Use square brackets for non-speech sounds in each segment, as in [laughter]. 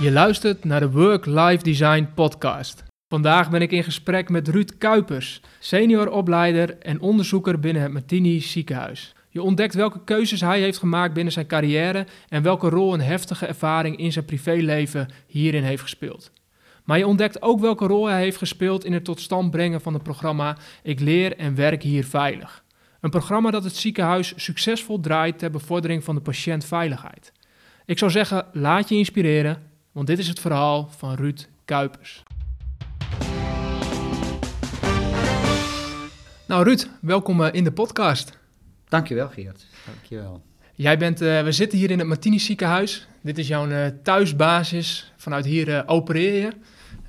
Je luistert naar de Work-Life Design podcast. Vandaag ben ik in gesprek met Ruud Kuipers, senior opleider en onderzoeker binnen het Martini ziekenhuis. Je ontdekt welke keuzes hij heeft gemaakt binnen zijn carrière en welke rol een heftige ervaring in zijn privéleven hierin heeft gespeeld. Maar je ontdekt ook welke rol hij heeft gespeeld in het tot stand brengen van het programma Ik leer en werk hier veilig. Een programma dat het ziekenhuis succesvol draait ter bevordering van de patiëntveiligheid. Ik zou zeggen, laat je inspireren, want dit is het verhaal van Ruud Kuipers. Nou Ruud, welkom eh, in de podcast. Dankjewel Geert, dankjewel. Jij bent, uh, we zitten hier in het Martini ziekenhuis. Dit is jouw uh, thuisbasis. Vanuit hier uh, opereer je.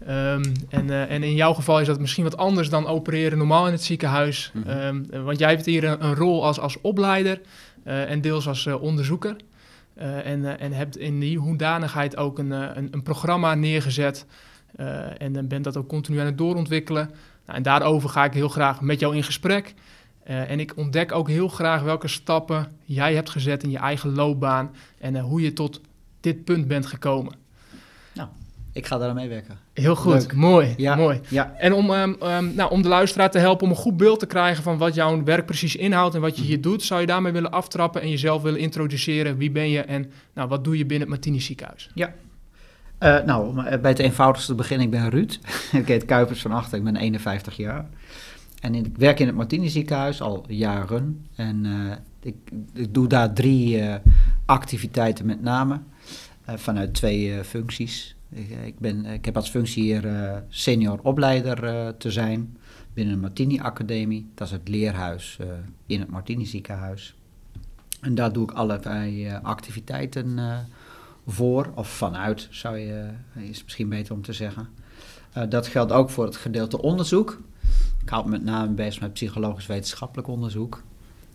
Um, en, en, in jouw geval is dat misschien wat anders dan opereren normaal in het ziekenhuis. Mm -hmm. um, want jij hebt hier een, een rol als, als opleider en deels als onderzoeker. En, en hebt in die hoedanigheid ook een, een, een programma neergezet. en bent dat ook continu aan het doorontwikkelen. Nou, en daarover ga ik heel graag met jou in gesprek. Uh, en ik ontdek ook heel graag welke stappen jij hebt gezet in je eigen loopbaan en uh, hoe je tot dit punt bent gekomen. Ik ga daar aan meewerken. Heel goed, Leuk. mooi. Ja, mooi. Ja. En om, um, um, nou, om de luisteraar te helpen om een goed beeld te krijgen van wat jouw werk precies inhoudt en wat je hier doet, zou je daarmee willen aftrappen en jezelf willen introduceren. Wie ben je en nou, wat doe je binnen het Martini ziekenhuis? Ja. Uh, nou, bij het eenvoudigste beginnen, ik ben Ruud. [laughs] ik heet Kuipers van Achter, ik ben 51 jaar. En ik werk in het Martini ziekenhuis al jaren. En uh, ik, ik, doe daar drie uh, activiteiten met name. Uh, vanuit twee functies. Ik, ik, ben, ik heb als functie hier senior opleider te zijn binnen de Martini Academie. Dat is het leerhuis in het Martini ziekenhuis. En daar doe ik allerlei activiteiten voor, of vanuit zou je, is misschien beter om te zeggen. dat geldt ook voor het gedeelte onderzoek. Ik hou met name bezig met psychologisch wetenschappelijk onderzoek.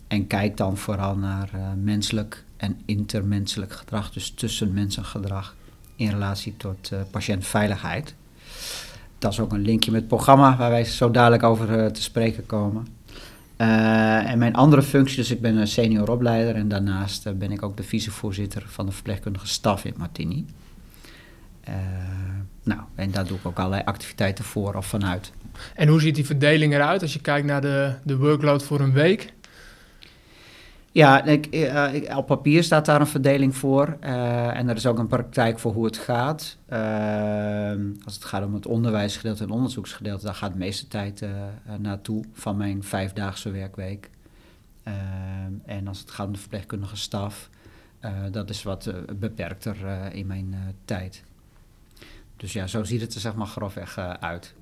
En kijk dan vooral naar menselijk en intermenselijk gedrag, dus tussenmensengedrag in relatie tot uh, patiëntveiligheid. Dat is ook een linkje met het programma waar wij zo dadelijk over uh, te spreken komen. en mijn andere functie, dus ik ben een senior opleider en daarnaast ben ik ook de vicevoorzitter van de verpleegkundige staf in Martini. nou, en daar doe ik ook allerlei activiteiten voor of vanuit. En hoe ziet die verdeling eruit als je kijkt naar de, de workload voor een week? Ja, uh, op papier staat daar een verdeling voor. Uh, en er is ook een praktijk voor hoe het gaat. Uh, als het gaat om het onderwijsgedeelte en onderzoeksgedeelte, daar gaat de meeste tijd naartoe van mijn vijfdaagse werkweek. en als het gaat om de verpleegkundige staf, dat is wat beperkter in mijn tijd. Dus ja, zo ziet het er zeg maar grofweg uit.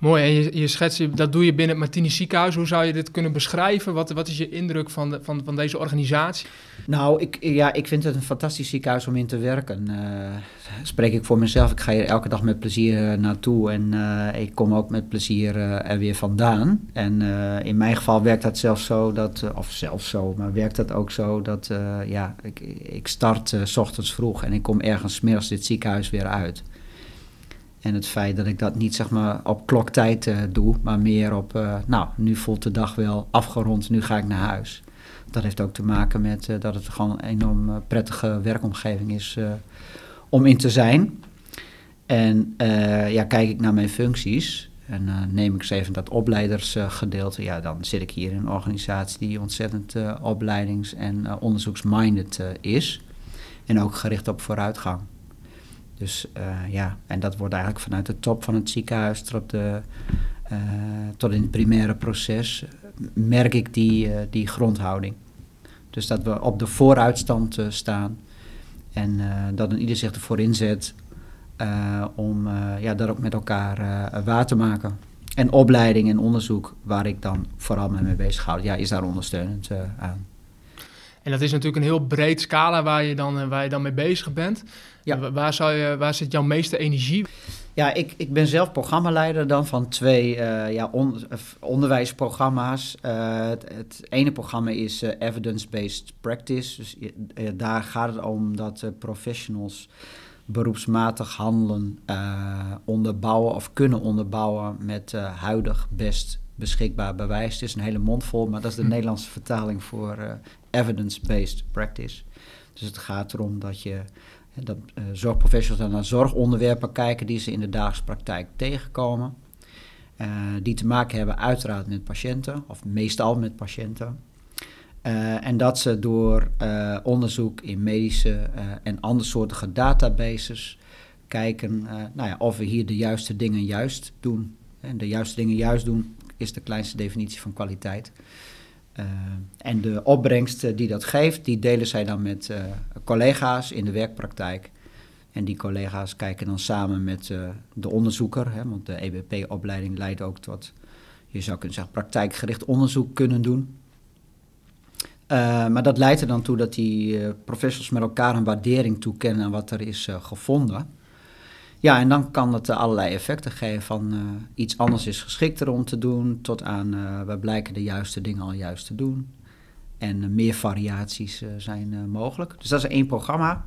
Mooi, en je, je dat doe je binnen het Martini ziekenhuis. Hoe zou je dit kunnen beschrijven? Wat, wat is je indruk van, van, van deze organisatie? Nou, ik, ja, ik vind het een fantastisch ziekenhuis om in te werken. Uh, spreek ik voor mezelf. Ik ga hier elke dag met plezier naartoe en uh, ik kom ook met plezier er weer vandaan. En in mijn geval werkt dat zelfs zo, dat, of zelfs zo, maar werkt dat ook zo dat ja, ik, ik start s ochtends vroeg en ik kom ergens middags dit ziekenhuis weer uit. En het feit dat ik dat niet zeg maar op kloktijd uh, doe, maar meer op, uh, nou, nu voelt de dag wel afgerond, nu ga ik naar huis. Dat heeft ook te maken met uh, dat het gewoon een enorm prettige werkomgeving is om in te zijn. En ja, kijk ik naar mijn functies en neem ik eens even dat opleidersgedeelte, ja, dan zit ik hier in een organisatie die ontzettend opleidings- en onderzoeksminded is. En ook gericht op vooruitgang. Dus uh, ja, en dat wordt eigenlijk vanuit de top van het ziekenhuis tot, de, uh, tot in het primaire proces, merk ik die, uh, die grondhouding. Dus dat we op de vooruitstand staan en dat een ieder zich ervoor inzet om ja, dat ook met elkaar waar te maken. En opleiding en onderzoek, waar ik dan vooral mee bezig houd, ja, is daar ondersteunend aan. En dat is natuurlijk een heel breed scala waar je dan, waar je dan mee bezig bent. Ja. Waar, zou je, waar zit jouw meeste energie? Ja, ik, ik ben zelf programmaleider dan van twee uh, ja, on, onderwijsprogramma's. Uh, het, het, ene programma is uh, Evidence-Based Practice. Dus daar gaat het om dat professionals beroepsmatig handelen onderbouwen of kunnen onderbouwen met huidig best beschikbaar bewijs. Het is een hele mond vol, maar dat is de hm. Nederlandse vertaling voor evidence-based practice. Dus het gaat erom dat je dat uh, zorgprofessionals naar zorgonderwerpen kijken die ze in de dagelijkse praktijk tegenkomen. Uh, die te maken hebben uiteraard met patiënten, of meestal met patiënten. Uh, en dat ze door onderzoek in medische en andersoortige databases kijken nou ja, of we hier de juiste dingen juist doen. En de juiste dingen juist doen is de kleinste definitie van kwaliteit. Uh, en de opbrengst die dat geeft, die delen zij dan met uh, collega's in de werkpraktijk. En die collega's kijken dan samen met uh, de onderzoeker, hè, want de EBP-opleiding leidt ook tot, je zou kunnen zeggen, praktijkgericht onderzoek kunnen doen. maar dat leidt er dan toe dat die professionals met elkaar een waardering toekennen aan wat er is gevonden. Ja, en dan kan het allerlei effecten geven van uh, iets anders is geschikter om te doen, tot aan uh, we blijken de juiste dingen al juist te doen. En uh, meer variaties zijn mogelijk. Dus dat is één programma.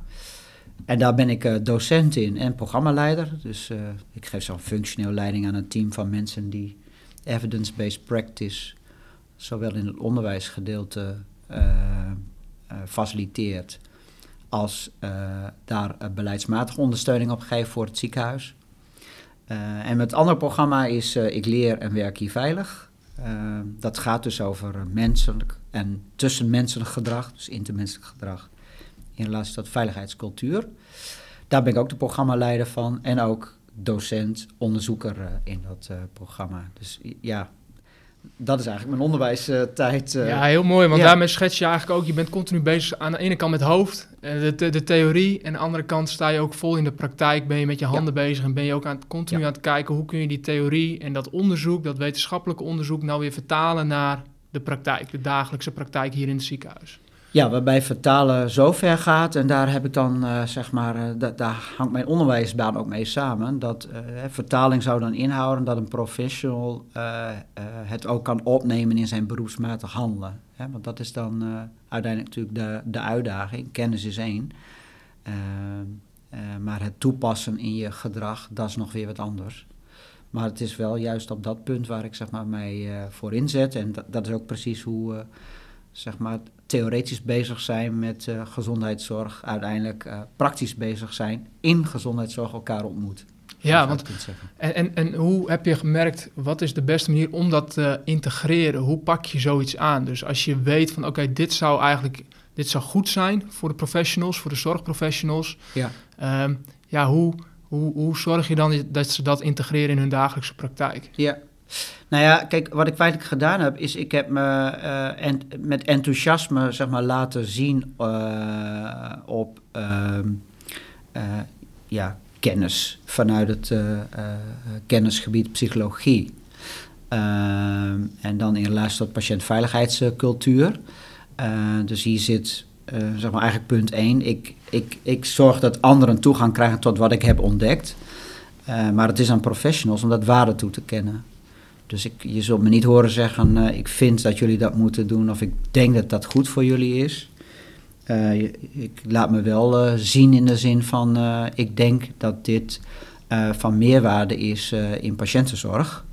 En daar ben ik docent in en programmaleider. Dus ik geef zo'n functioneel leiding aan een team van mensen die evidence-based practice, zowel in het onderwijsgedeelte, faciliteert als uh, daar beleidsmatige ondersteuning op geven voor het ziekenhuis. Uh, en het andere programma is Ik leer en werk hier veilig. dat gaat dus over menselijk en tussenmenselijk gedrag, dus intermenselijk gedrag, in relatie tot veiligheidscultuur. Daar ben ik ook de programmaleider van en ook docent, onderzoeker in dat programma. Dus ja, dat is eigenlijk mijn onderwijstijd. Uh, ja, heel mooi, want daarmee schets je eigenlijk ook, je bent continu bezig aan de ene kant met hoofd, de, de, de, theorie, en aan de andere kant sta je ook vol in de praktijk, ben je met je handen bezig en ben je ook aan, continu aan het kijken hoe kun je die theorie en dat onderzoek, dat wetenschappelijke onderzoek, nou weer vertalen naar de praktijk, de dagelijkse praktijk hier in het ziekenhuis. Ja, waarbij vertalen zo ver gaat, en daar heb ik dan, uh, zeg maar, uh, daar hangt mijn onderwijsbaan ook mee samen. Dat uh, vertaling zou dan inhouden dat een professional het ook kan opnemen in zijn beroepsmatig handelen. Hè? Want dat is dan uiteindelijk natuurlijk de, de uitdaging. Kennis is één. maar het toepassen in je gedrag, dat is nog weer wat anders. Maar het is wel juist op dat punt waar ik zeg maar, mij voor inzet. En dat, dat is ook precies hoe zeg maar, theoretisch bezig zijn met uh, gezondheidszorg, uiteindelijk uh, praktisch bezig zijn in gezondheidszorg elkaar ontmoet. Ja, want en, en, en hoe heb je gemerkt, wat is de beste manier om dat te integreren? Hoe pak je zoiets aan? Dus als je weet van oké, dit zou eigenlijk dit zou goed zijn voor de professionals, voor de zorgprofessionals. Ja, um, ja hoe, hoe, hoe zorg je dan dat ze dat integreren in hun dagelijkse praktijk? Ja, nou ja, kijk, wat ik feitelijk gedaan heb, is ik heb me uh, met enthousiasme zeg maar, laten zien uh, op ehm, uh, ja, kennis vanuit het kennisgebied psychologie. Ehm, en dan in relatie tot patiëntveiligheidscultuur. dus hier zit zeg maar eigenlijk punt 1. Ik, ik, ik zorg dat anderen toegang krijgen tot wat ik heb ontdekt. maar het is aan professionals om dat waarde toe te kennen. Dus ik, je zult me niet horen zeggen, uh, ik vind dat jullie dat moeten doen of ik denk dat dat goed voor jullie is. Uh, ik laat me wel uh, zien in de zin van, ik denk dat dit van meerwaarde is in patiëntenzorg.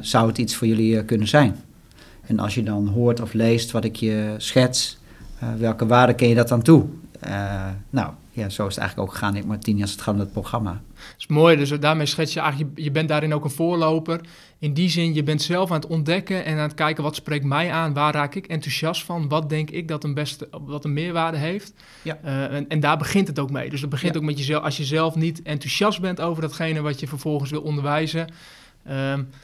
zou het iets voor jullie kunnen zijn? En als je dan hoort of leest wat ik je schets, welke waarde ken je dat dan toe? nou, ja, zo is het eigenlijk ook gegaan in Martini als het gaat om het programma. Dat is mooi, dus daarmee schets je eigenlijk, je, je bent daarin ook een voorloper. In die zin, je bent zelf aan het ontdekken en aan het kijken wat spreekt mij aan, waar raak ik enthousiast van, wat denk ik dat een beste, wat een meerwaarde heeft. Ja. Uh, en, en, daar begint het ook mee. Dus dat begint ook met jezelf, als je zelf niet enthousiast bent over datgene wat je vervolgens wil onderwijzen, uh,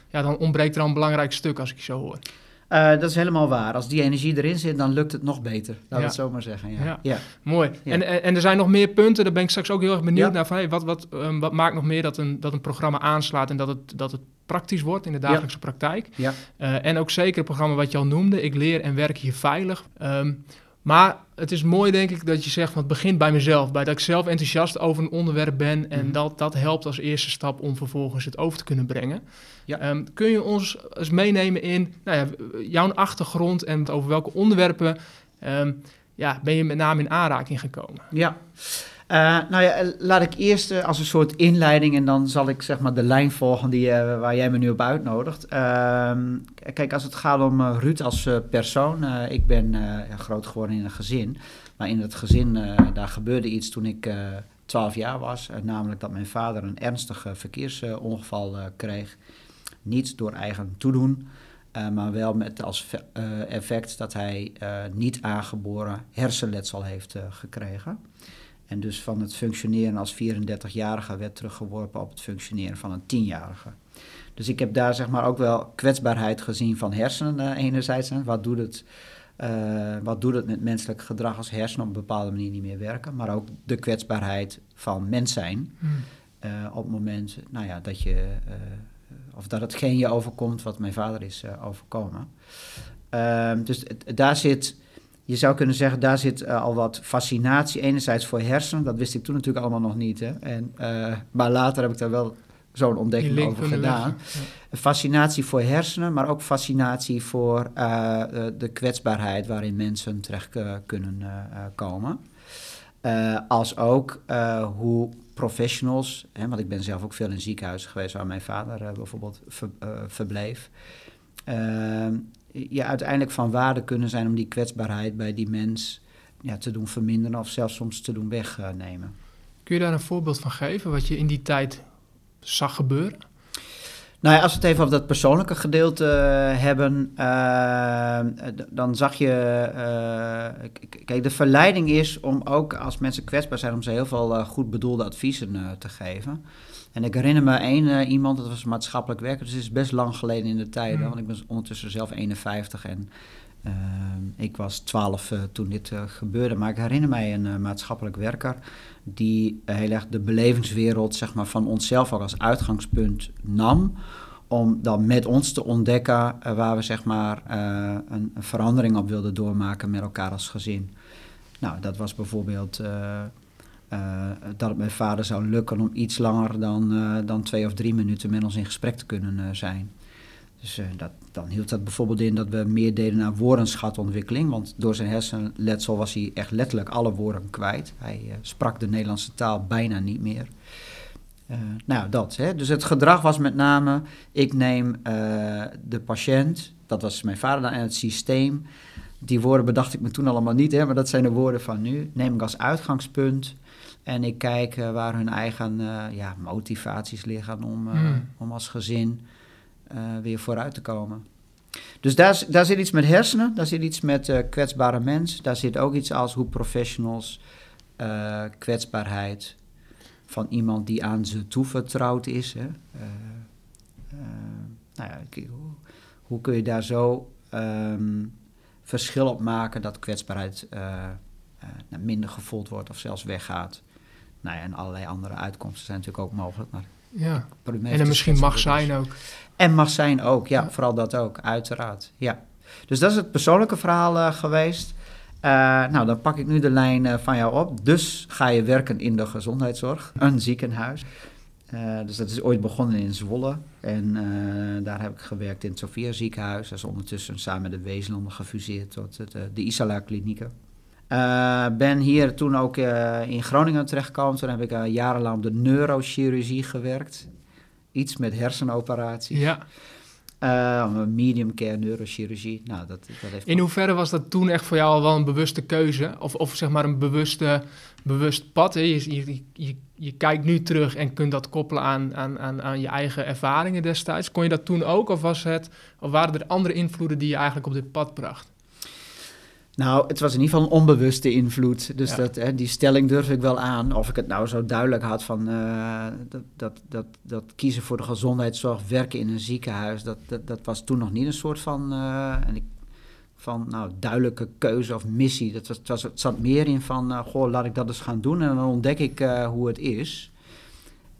ja, dan ontbreekt er al een belangrijk stuk als ik je zo hoor. Uh, dat is helemaal waar. Als die energie erin zit, dan lukt het nog beter. Laat ja. het zo maar zeggen. Ja. ja. ja. Mooi. En, en, en, er zijn nog meer punten. Daar ben ik straks ook heel erg benieuwd naar. Van, hey, wat, wat, um, wat maakt nog meer dat een, dat een programma aanslaat en dat het, dat het praktisch wordt in de dagelijkse praktijk? Ja. Uh, en ook zeker het programma wat je al noemde. Ik leer en werk hier veilig. Um, maar het is mooi, denk ik, dat je zegt van het begint bij mezelf. Bij dat ik zelf enthousiast over een onderwerp ben. En mm. dat, dat helpt als eerste stap om vervolgens het over te kunnen brengen. Ja. Um, kun je ons eens meenemen in nou ja, jouw achtergrond en over welke onderwerpen um, ja, ben je met name in aanraking gekomen? Ja. Nou ja, laat ik eerst als een soort inleiding en dan zal ik zeg maar de lijn volgen die, waar jij me nu op uitnodigt. Ehm, kijk, als het gaat om Ruud als persoon, ik ben groot geworden in een gezin. Maar in het gezin, daar gebeurde iets toen ik 12 jaar was. namelijk dat mijn vader een ernstig verkeersongeval kreeg. Niet door eigen toedoen, maar wel met als effect dat hij niet aangeboren hersenletsel heeft gekregen. En dus van het functioneren als 34-jarige werd teruggeworpen op het functioneren van een 10-jarige. Dus ik heb daar zeg maar ook wel kwetsbaarheid gezien van hersenen enerzijds. Wat doet het uh, wat doet het met menselijk gedrag als hersenen op een bepaalde manier niet meer werken? Maar ook de kwetsbaarheid van mens zijn. Hmm. Uh, op het moment nou ja, dat je uh, of dat hetgeen je overkomt wat mijn vader is overkomen. Uh, dus daar zit, je zou kunnen zeggen, daar zit uh, al wat fascinatie. Enerzijds voor hersenen, dat wist ik toen natuurlijk allemaal nog niet. Hè? En, uh, maar later heb ik daar wel zo'n ontdekking over gedaan. Ja. Fascinatie voor hersenen, maar ook fascinatie voor de kwetsbaarheid waarin mensen terecht kunnen komen. als ook hoe professionals, hè, want ik ben zelf ook veel in ziekenhuizen geweest waar mijn vader bijvoorbeeld ver, verbleef. Ja, uiteindelijk van waarde kunnen zijn om die kwetsbaarheid bij die mens ja, te doen verminderen of zelfs soms te doen wegnemen. Kun je daar een voorbeeld van geven wat je in die tijd zag gebeuren? Nou ja, als we het even over dat persoonlijke gedeelte uh, hebben, uh, dan zag je. Uh, kijk, de verleiding is om ook als mensen kwetsbaar zijn, om ze heel veel goed bedoelde adviezen te geven. En ik herinner me één iemand, dat was maatschappelijk werker, dus het is best lang geleden in de tijden, mm. want ik ben ondertussen zelf 51 en ik was 12 toen dit gebeurde. Maar ik herinner mij een maatschappelijk werker die heel erg de belevingswereld zeg maar, van onszelf ook als uitgangspunt nam. Om dan met ons te ontdekken waar we zeg maar, een, een, verandering op wilden doormaken met elkaar als gezin. Nou, dat was bijvoorbeeld dat het mijn vader zou lukken om iets langer dan, dan twee of drie minuten met ons in gesprek te kunnen zijn. Dus dat, dan hield dat bijvoorbeeld in dat we meer deden naar woordenschatontwikkeling. Want door zijn hersenletsel was hij echt letterlijk alle woorden kwijt. Hij sprak de Nederlandse taal bijna niet meer. Nou, dat. Hè. Dus het gedrag was met name: ik neem de patiënt, dat was mijn vader dan, en het systeem. Die woorden bedacht ik me toen allemaal niet, hè, maar dat zijn de woorden van nu. Neem ik als uitgangspunt. En ik kijk waar hun eigen ja, motivaties liggen om, hmm. om als gezin weer vooruit te komen. Dus daar, daar zit iets met hersenen, daar zit iets met kwetsbare mens, daar zit ook iets als hoe professionals kwetsbaarheid van iemand die aan ze toevertrouwd is. Hè. nou ja, hoe, hoe, kun je daar zo um, verschil op maken dat kwetsbaarheid nou, minder gevoeld wordt of zelfs weggaat? Nou ja, en allerlei andere uitkomsten zijn natuurlijk ook mogelijk. Maar ja. En misschien mag zijn ook. En mag zijn ook, ja, vooral dat ook, uiteraard. Ja. Dus dat is het persoonlijke verhaal uh, geweest. Uh, nou, dan pak ik nu de lijn uh, van jou op. Dus ga je werken in de gezondheidszorg, een ziekenhuis. dus dat is ooit begonnen in Zwolle. En daar heb ik gewerkt in het Sophia ziekenhuis. Dat is ondertussen samen met de Wezenlanden gefuseerd tot het, de Isala klinieken. Ben hier toen ook in Groningen terechtgekomen. Toen heb ik jarenlang op de neurochirurgie gewerkt iets met hersenoperaties. Ja. Medium care neurochirurgie. Nou, dat, dat heeft In hoeverre was dat toen echt voor jou al wel een bewuste keuze? Of, of zeg maar een bewuste, bewust pad? Hè? Je, je, je, je, kijkt nu terug en kunt dat koppelen aan, aan, aan, aan je eigen ervaringen destijds. Kon je dat toen ook? Of, was het, of waren er andere invloeden die je eigenlijk op dit pad bracht? Nou, het was in ieder geval een onbewuste invloed. Dus dat, hè, die stelling durf ik wel aan. Of ik het nou zo duidelijk had van uh, dat, dat, dat, dat, kiezen voor de gezondheidszorg, werken in een ziekenhuis, dat, dat, dat was toen nog niet een soort van, uh, en ik, van nou, duidelijke keuze of missie. Dat was, het, was, het zat meer in van, uh, goh, laat ik dat eens gaan doen en dan ontdek ik hoe het is.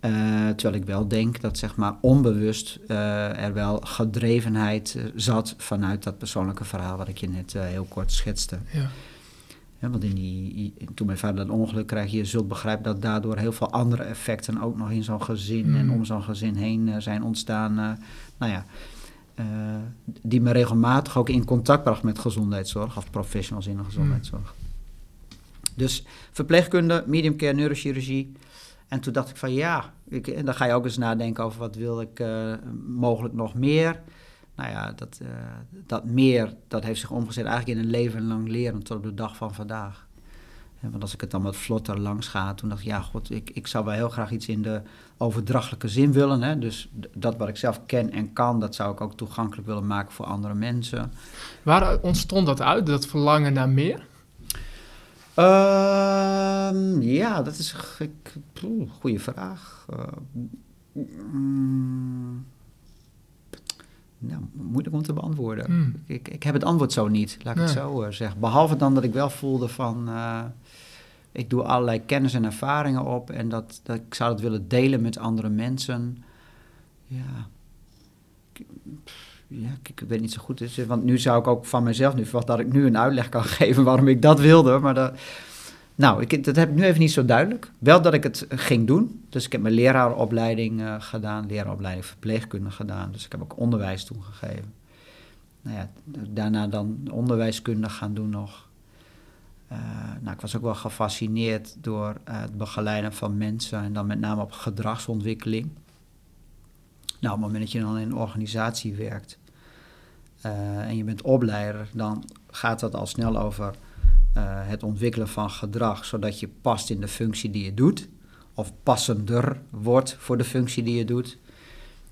Uh, terwijl ik wel denk dat zeg maar onbewust uh, er wel gedrevenheid uh, zat vanuit dat persoonlijke verhaal wat ik je net heel kort schetste. Ja. ja want in die, toen mijn vader dat ongeluk kreeg, je zult begrijpen dat daardoor heel veel andere effecten ook nog in zo'n gezin en mm. om zo'n gezin heen zijn ontstaan. nou ja, die me regelmatig ook in contact bracht met gezondheidszorg of professionals in de gezondheidszorg. Dus verpleegkunde, medium care, neurochirurgie. En toen dacht ik van ja, ik, en dan ga je ook eens nadenken over wat wil ik uh, mogelijk nog meer. Nou ja, dat, uh, dat meer, dat heeft zich omgezet eigenlijk in een leven lang leren tot op de dag van vandaag. want als ik het dan wat vlotter langs ga, toen dacht ik, ja, god, ik, ik zou wel heel graag iets in de overdrachtelijke zin willen. Hè? Dus dat wat ik zelf ken en kan, dat zou ik ook toegankelijk willen maken voor andere mensen. Waar ontstond dat uit, dat verlangen naar meer? Uh, ja, dat is een goede vraag. Uh, mm, nou, moeilijk om te beantwoorden. Hmm. Ik, ik heb het antwoord zo niet, laat ik het zo uh, zeggen. Behalve dan dat ik wel voelde van... Uh, ik doe allerlei kennis en ervaringen op... en dat, dat ik zou het willen delen met andere mensen. Ja... Ja, ik, weet niet zo goed. Dus, want nu zou ik ook van mezelf nu verwachten dat ik nu een uitleg kan [laughs] geven waarom ik dat wilde. Maar dat, nou, ik, dat heb ik nu even niet zo duidelijk. Wel dat ik het ging doen. Dus ik heb mijn leraaropleiding uh, gedaan, leraaropleiding verpleegkunde gedaan. Dus ik heb ook onderwijs toen gegeven. Nou ja, daarna dan onderwijskunde gaan doen nog. Nou, ik was ook wel gefascineerd door het begeleiden van mensen en dan met name op gedragsontwikkeling. Nou, op het moment dat je dan in een organisatie werkt en je bent opleider, dan gaat dat al snel over uh, het ontwikkelen van gedrag, zodat je past in de functie die je doet, of passender wordt voor de functie die je doet.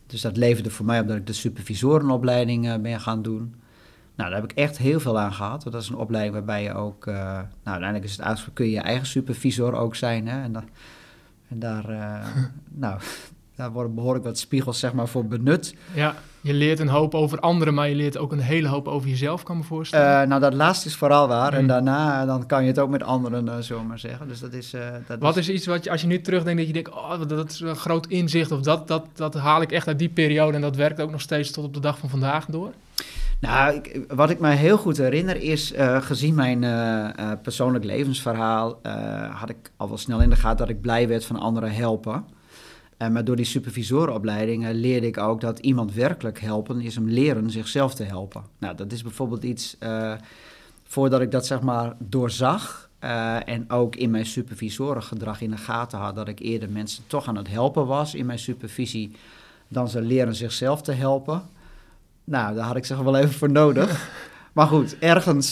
Dus dat leverde voor mij op dat ik de supervisorenopleiding uh, ben gaan doen. Nou, daar heb ik echt heel veel aan gehad. Want dat is een opleiding waarbij je ook, nou uiteindelijk is het uitgesproken, kun je je eigen supervisor ook zijn. Hè? En, en daar, [laughs] nou, daar worden behoorlijk wat spiegels zeg maar, voor benut. Ja, je leert een hoop over anderen, maar je leert ook een hele hoop over jezelf, kan me voorstellen. Uh, nou, dat laatste is vooral waar. En mm. daarna dan kan je het ook met anderen, uh, zo maar zeggen. Dus dat is... Uh, dat wat is... iets wat je, als je nu terugdenkt, dat je denkt, oh, dat is een groot inzicht, of dat, dat, dat haal ik echt uit die periode en dat werkt ook nog steeds tot op de dag van vandaag door? Nou, ik, wat ik me heel goed herinner is, gezien mijn persoonlijk levensverhaal, had ik al wel snel in de gaten dat ik blij werd van anderen helpen. Uh, maar door die supervisorenopleidingen leerde ik ook dat iemand werkelijk helpen is hem leren zichzelf te helpen. Nou, dat is bijvoorbeeld iets, uh, voordat ik dat zeg maar doorzag uh, en ook in mijn supervisorengedrag in de gaten had, dat ik eerder mensen toch aan het helpen was in mijn supervisie, dan ze leren zichzelf te helpen. Nou, daar had ik zeg wel even voor nodig. [laughs] maar goed, ergens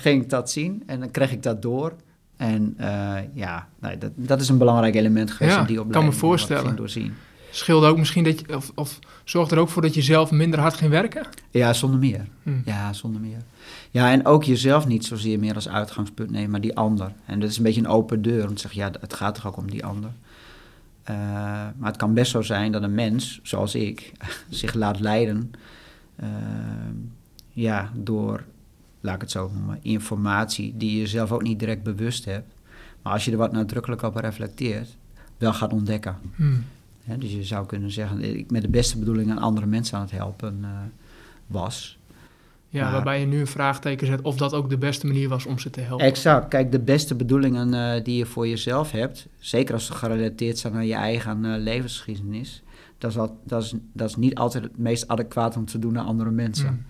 ging ik dat zien en dan kreeg ik dat door. En uh, ja, nee, dat, dat is een belangrijk element geweest ja, die opleiding. kan me voorstellen. Doorzien. Scheelde ook misschien dat je, of, of zorgt er ook voor dat je zelf minder hard ging werken? Ja, zonder meer. Hm. Ja, zonder meer. Ja, en ook jezelf niet zozeer meer als uitgangspunt nemen, maar die ander. En dat is een beetje een open deur om te zeggen, ja, het gaat toch ook om die ander. Uh, maar het kan best zo zijn dat een mens, zoals ik, [laughs] zich laat leiden uh, ja, door laat ik het zo noemen, informatie die je zelf ook niet direct bewust hebt. Maar als je er wat nadrukkelijk op reflecteert, wel gaat ontdekken. Hmm. dus je zou kunnen zeggen, dat ik met de beste bedoelingen andere mensen aan het helpen uh, was. Ja, waarbij je nu een vraagteken zet of dat ook de beste manier was om ze te helpen. Exact. Kijk, de beste bedoelingen uh, die je voor jezelf hebt, zeker als ze gerelateerd zijn aan je eigen uh, levensgeschiedenis, dat is, al, dat, is, dat is niet altijd het meest adequaat om te doen naar andere mensen. Hmm.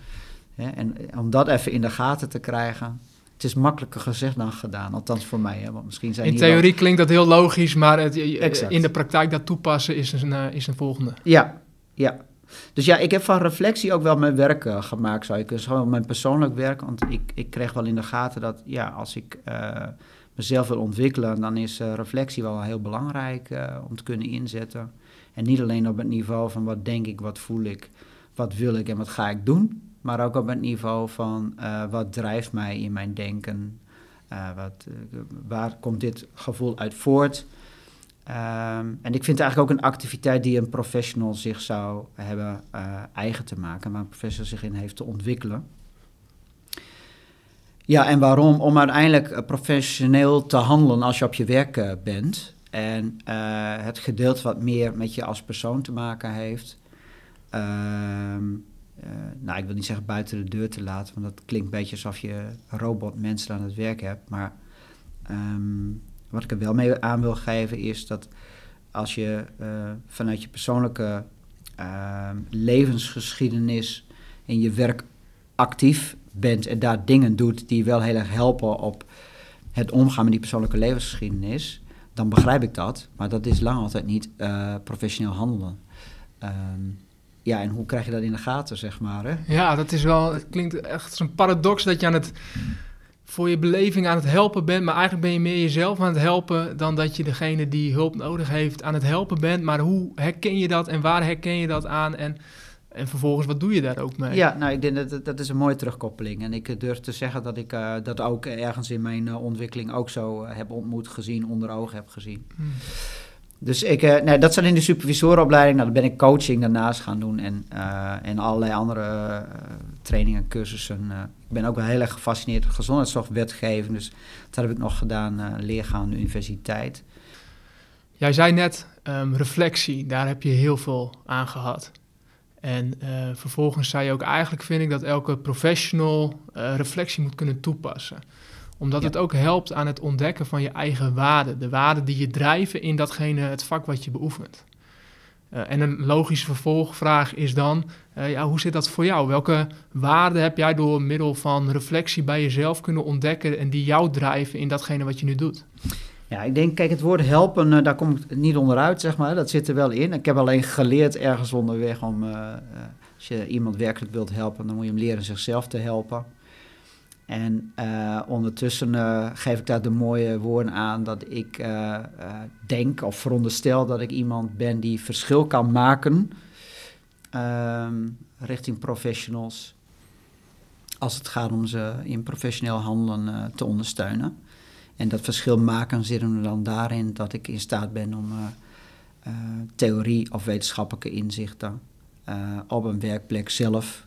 En om dat even in de gaten te krijgen, het is makkelijker gezegd dan gedaan, althans voor mij. Hè? Want misschien zijn in theorie klinkt dat heel logisch, maar het, in de praktijk dat toepassen is een, uh, is een volgende. Ja, ja. Dus ja, ik heb van reflectie ook wel mijn werk uh, gemaakt, zou ik zeggen. Gewoon mijn persoonlijk werk, want ik, ik kreeg wel in de gaten dat ja, als ik uh, mezelf wil ontwikkelen, dan is reflectie wel heel belangrijk om te kunnen inzetten. En niet alleen op het niveau van wat denk ik, wat voel ik, wat wil ik en wat ga ik doen maar ook op het niveau van uh, wat drijft mij in mijn denken, uh, wat, uh, waar komt dit gevoel uit voort. Um, en ik vind het eigenlijk ook een activiteit die een professional zich zou hebben eigen te maken, waar een professional zich in heeft te ontwikkelen. Ja, en waarom? Om uiteindelijk professioneel te handelen als je op je werk bent. En het gedeelte wat meer met je als persoon te maken heeft. Ehm, nou, ik wil niet zeggen buiten de deur te laten, want dat klinkt een beetje alsof je robotmensen aan het werk hebt. Maar um, wat ik er wel mee aan wil geven is dat als je uh, vanuit je persoonlijke uh, levensgeschiedenis in je werk actief bent en daar dingen doet die wel heel erg helpen op het omgaan met die persoonlijke levensgeschiedenis, dan begrijp ik dat. Maar dat is lang altijd niet uh, professioneel handelen. Ehm, ja, en hoe krijg je dat in de gaten, zeg maar? Hè? Ja, dat is wel, het klinkt echt een paradox dat je aan het, voor je beleving aan het helpen bent, maar eigenlijk ben je meer jezelf aan het helpen dan dat je degene die hulp nodig heeft aan het helpen bent. Maar hoe herken je dat en waar herken je dat aan? En en vervolgens, wat doe je daar ook mee? Ja, nou, ik denk dat dat is een mooie terugkoppeling. En ik eh, durf te zeggen dat ik uh, dat ook ergens in mijn uh, ontwikkeling ook zo heb ontmoet, gezien, onder ogen heb gezien. Hmm. Dus ik, nee, dat zat in de supervisorenopleiding. Nou, dan ben ik coaching daarnaast gaan doen en, en allerlei andere trainingen, cursussen. ik ben ook wel heel erg gefascineerd door gezondheidszorgwetgeving. Dus dat heb ik nog gedaan, leergaan aan de universiteit. Jij zei net um, reflectie, daar heb je heel veel aan gehad. En uh, vervolgens zei je ook, eigenlijk vind ik dat elke professional uh, reflectie moet kunnen toepassen. Omdat het ook helpt aan het ontdekken van je eigen waarden. De waarden die je drijven in datgene, het vak wat je beoefent. Uh, en een logische vervolgvraag is dan, ja, hoe zit dat voor jou? Welke waarden heb jij door middel van reflectie bij jezelf kunnen ontdekken en die jou drijven in datgene wat je nu doet? Ja, ik denk, kijk, het woord helpen, uh, daar kom ik niet onderuit, zeg maar. Dat zit er wel in. Ik heb alleen geleerd ergens onderweg om, als je iemand werkelijk wilt helpen, dan moet je hem leren zichzelf te helpen. En ondertussen geef ik daar de mooie woorden aan dat ik denk of veronderstel dat ik iemand ben die verschil kan maken ehm, richting professionals. Als het gaat om ze in professioneel handelen te ondersteunen. En dat verschil maken zit er dan daarin dat ik in staat ben om theorie of wetenschappelijke inzichten op een werkplek zelf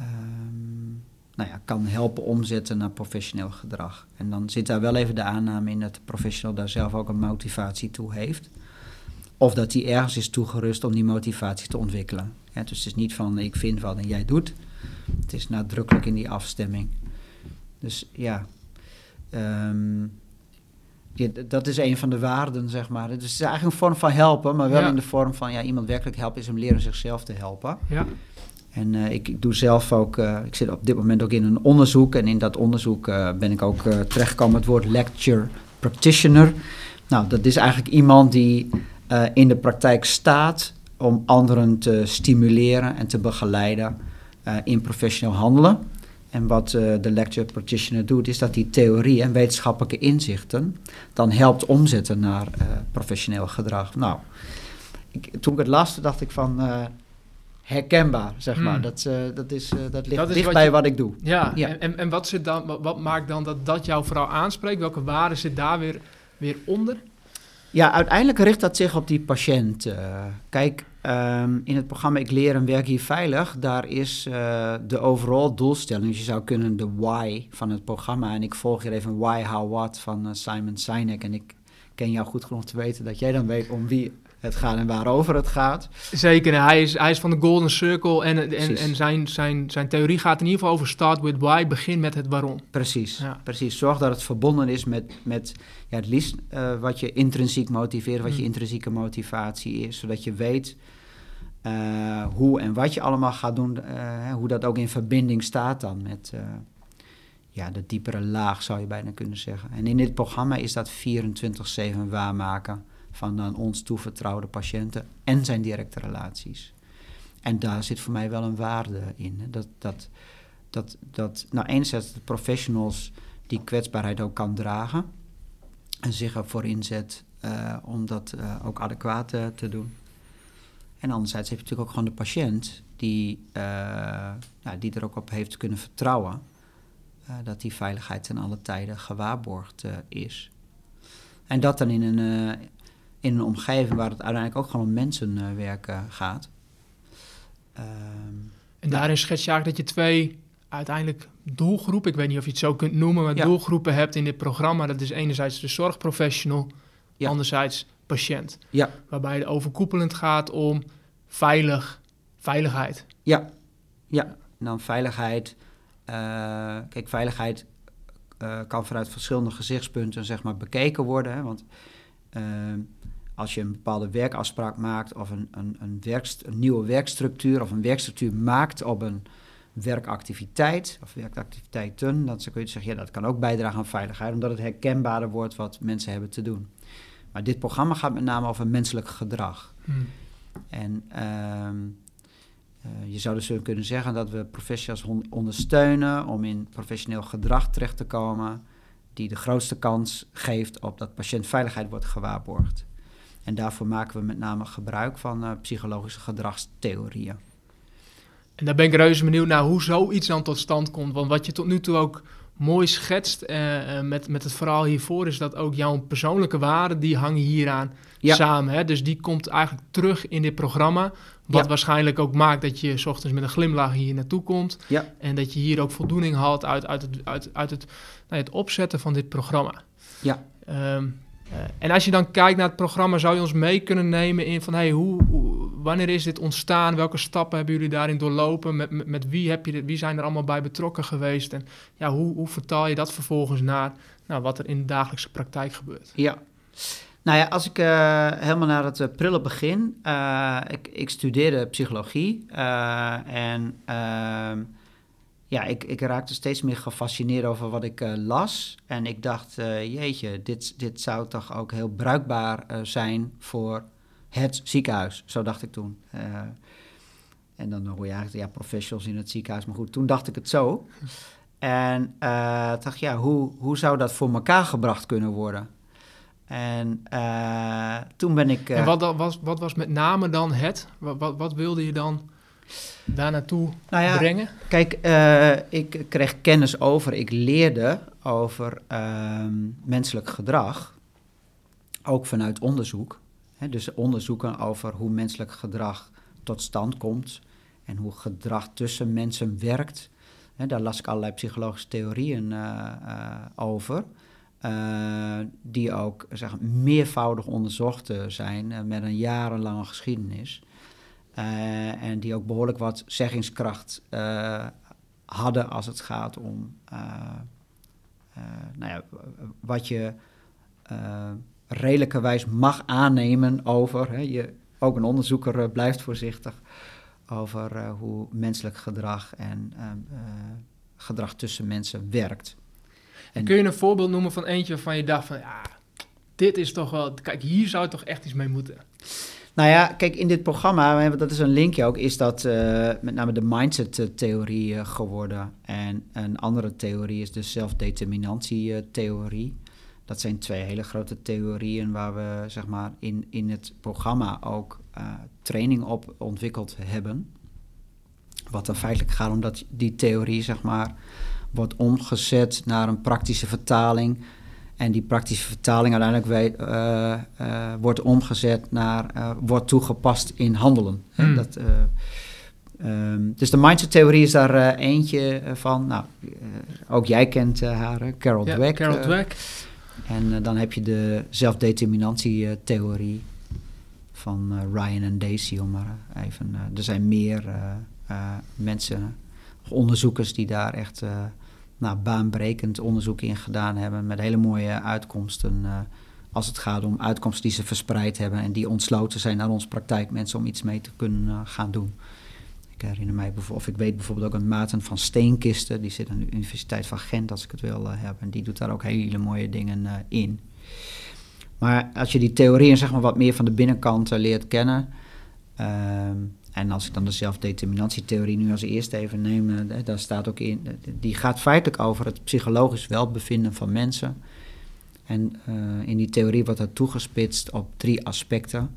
um, nou ja, kan helpen omzetten naar professioneel gedrag. En dan zit daar wel even de aanname in dat de professional daar zelf ook een motivatie toe heeft. Of dat hij ergens is toegerust om die motivatie te ontwikkelen. Ja, dus het is niet van ik vind wat en jij doet. Het is nadrukkelijk in die afstemming. Dus ja, Um, dat is een van de waarden, zeg maar. Dus het is eigenlijk een vorm van helpen, maar wel in de vorm van ja, iemand werkelijk helpen is hem leren zichzelf te helpen. Ja. En uh, ik, doe zelf ook, uh, ik zit op dit moment ook in een onderzoek. En in dat onderzoek uh, ben ik ook terechtgekomen het woord lecture practitioner. Nou, dat is eigenlijk iemand die in de praktijk staat om anderen te stimuleren en te begeleiden in professioneel handelen. En wat de lecture practitioner doet, is dat die theorie en wetenschappelijke inzichten dan helpt omzetten naar professioneel gedrag. Nou, toen ik het las, dacht ik van herkenbaar, zeg maar. Hmm. Dat, dat, is, dat ligt dicht bij wat ik doe. Ja, ja. En, en wat, zit dan, wat, wat maakt dan dat dat jou vooral aanspreekt? Welke waarde zit daar weer, weer onder? Ja, uiteindelijk richt dat zich op die patiënt. kijk, Um, in het programma Ik leer en werk hier veilig, daar is uh, de overal doelstelling. Dus je zou kunnen de why van het programma. En ik volg hier even why, how, what van uh, Simon Sinek. En ik ken jou goed genoeg te weten dat jij dan weet om wie het gaat en waarover het gaat. Zeker, hij is, hij is van de Golden Circle en, en, en zijn, zijn, zijn theorie gaat in ieder geval over start with why, begin met het waarom. Precies, precies. Zorg dat het verbonden is met, met ja, het liefst uh, wat je intrinsiek motiveert, wat je hmm. intrinsieke motivatie is, zodat je weet uh, hoe en wat je allemaal gaat doen, uh, hoe dat ook in verbinding staat dan met ja, de diepere laag, zou je bijna kunnen zeggen. En in dit programma is dat 24-7 waarmaken van dan ons toevertrouwde patiënten en zijn directe relaties. En daar zit voor mij wel een waarde in. Dat, dat, dat, dat nou enerzijds de professionals die kwetsbaarheid ook kan dragen en zich ervoor inzet om dat ook adequaat te doen. En anderzijds heb je natuurlijk ook gewoon de patiënt die, nou, die er ook op heeft kunnen vertrouwen dat die veiligheid ten alle tijden gewaarborgd is. En dat dan in een, in een omgeving waar het uiteindelijk ook gewoon om mensenwerk gaat. Ehm, en daarin schets je eigenlijk dat je twee uiteindelijk doelgroepen, ik weet niet of je het zo kunt noemen, maar doelgroepen hebt in dit programma. Dat is enerzijds de zorgprofessional, anderzijds patiënt. Ja. Waarbij het overkoepelend gaat om veilig, veiligheid. Ja, ja. En dan veiligheid. Uh, kijk, veiligheid uh, kan vanuit verschillende gezichtspunten zeg maar, bekeken worden. Hè? Want uh, als je een bepaalde werkafspraak maakt of een, een, een, werkst, een, nieuwe werkstructuur of een werkstructuur maakt op een, werkactiviteit of werkactiviteiten. Dat kun je zeggen, ja, dat kan ook bijdragen aan veiligheid, omdat het herkenbaarder wordt wat mensen hebben te doen. Maar dit programma gaat met name over menselijk gedrag. Hmm. En ehm, eh, je zou dus kunnen zeggen dat we professionals ondersteunen om in professioneel gedrag terecht te komen, die de grootste kans geeft op dat patiëntveiligheid wordt gewaarborgd. En daarvoor maken we met name gebruik van uh, psychologische gedragstheorieën. En daar ben ik reuze benieuwd naar hoe zoiets dan tot stand komt. Want wat je tot nu toe ook mooi schetst uh, met, met het verhaal hiervoor, is dat ook jouw persoonlijke waarden, die hangen hieraan ja. samen. Hè? Dus die komt eigenlijk terug in dit programma. Wat waarschijnlijk ook maakt dat je s ochtends met een glimlach hier naartoe komt. Ja. En dat je hier ook voldoening haalt uit, uit, het, uit, uit het, nou, het opzetten van dit programma. Ja. Um, uh, en als je dan kijkt naar het programma, zou je ons mee kunnen nemen in van hey, hoe, wanneer is dit ontstaan? Welke stappen hebben jullie daarin doorlopen? Met, met, wie, heb je wie zijn er allemaal bij betrokken geweest? En ja, hoe, hoe vertaal je dat vervolgens naar nou, wat er in de dagelijkse praktijk gebeurt? Ja. Nou ja, als ik uh, helemaal naar het uh, prille begin. Ik, ik, studeerde psychologie en ehm, ja, ik, ik, raakte steeds meer gefascineerd over wat ik las. En ik dacht, jeetje, dit, dit zou toch ook heel bruikbaar zijn voor het ziekenhuis. Zo dacht ik toen. en dan hoor je eigenlijk, ja, professionals in het ziekenhuis. Maar goed, toen dacht ik het zo. En dacht, ja, hoe, hoe zou dat voor elkaar gebracht kunnen worden? En toen ben ik. En wat, was, wat was met name dan het? Wat, wat, wat wilde je dan daar naartoe nou ja, brengen? Kijk, uh, ik kreeg kennis over, ik leerde over ehm, menselijk gedrag. Ook vanuit onderzoek. Hè, dus onderzoeken over hoe menselijk gedrag tot stand komt. En hoe gedrag tussen mensen werkt. Hè, daar las ik allerlei psychologische theorieën over. Uh, die ook zeg, meervoudig onderzocht zijn met een jarenlange geschiedenis. Uh, en die ook behoorlijk wat zeggingskracht hadden als het gaat om nou ja, wat je redelijkerwijs mag aannemen over. Hè, je, ook een onderzoeker blijft voorzichtig over hoe menselijk gedrag en gedrag tussen mensen werkt. En Kun je een voorbeeld noemen van eentje waarvan je dacht van... ja, dit is toch wel... Kijk, hier zou toch echt iets mee moeten. Nou ja, kijk, in dit programma, dat is een linkje ook, is dat uh, met name de mindset-theorie uh, geworden. En een andere theorie is de zelfdeterminantie-theorie. Dat zijn twee hele grote theorieën waar we zeg maar, in, in het programma ook uh, training op ontwikkeld hebben. Wat dan feitelijk gaat om dat die theorie, zeg maar, wordt omgezet naar een praktische vertaling. En die praktische vertaling uiteindelijk uh, uh, wordt omgezet naar, uh, wordt toegepast in handelen. Hmm. Dat, um, dus de mindset-theorie is daar eentje van. Nou, ook jij kent haar, Carol ja, Dweck. Carol Dweck. En dan heb je de zelfdeterminantie-theorie van Ryan en Daisy, om maar even. er zijn meer mensen, onderzoekers die daar echt nou, baanbrekend onderzoek in gedaan hebben met hele mooie uitkomsten. Uh, als het gaat om uitkomsten die ze verspreid hebben en die ontsloten zijn naar onze praktijkmensen om iets mee te kunnen uh, gaan doen. Ik herinner mij bijvoorbeeld, of ik weet bijvoorbeeld ook een Maarten van Steenkisten, die zit aan de Universiteit van Gent als ik het wil uh, hebben. En die doet daar ook hele mooie dingen in. Maar als je die theorieën zeg maar wat meer van de binnenkant leert kennen, ehm, en als ik dan de zelfdeterminantietheorie nu als eerste even neem, eh, daar staat ook in, eh, die gaat feitelijk over het psychologisch welbevinden van mensen. En uh, in die theorie wordt dat toegespitst op drie aspecten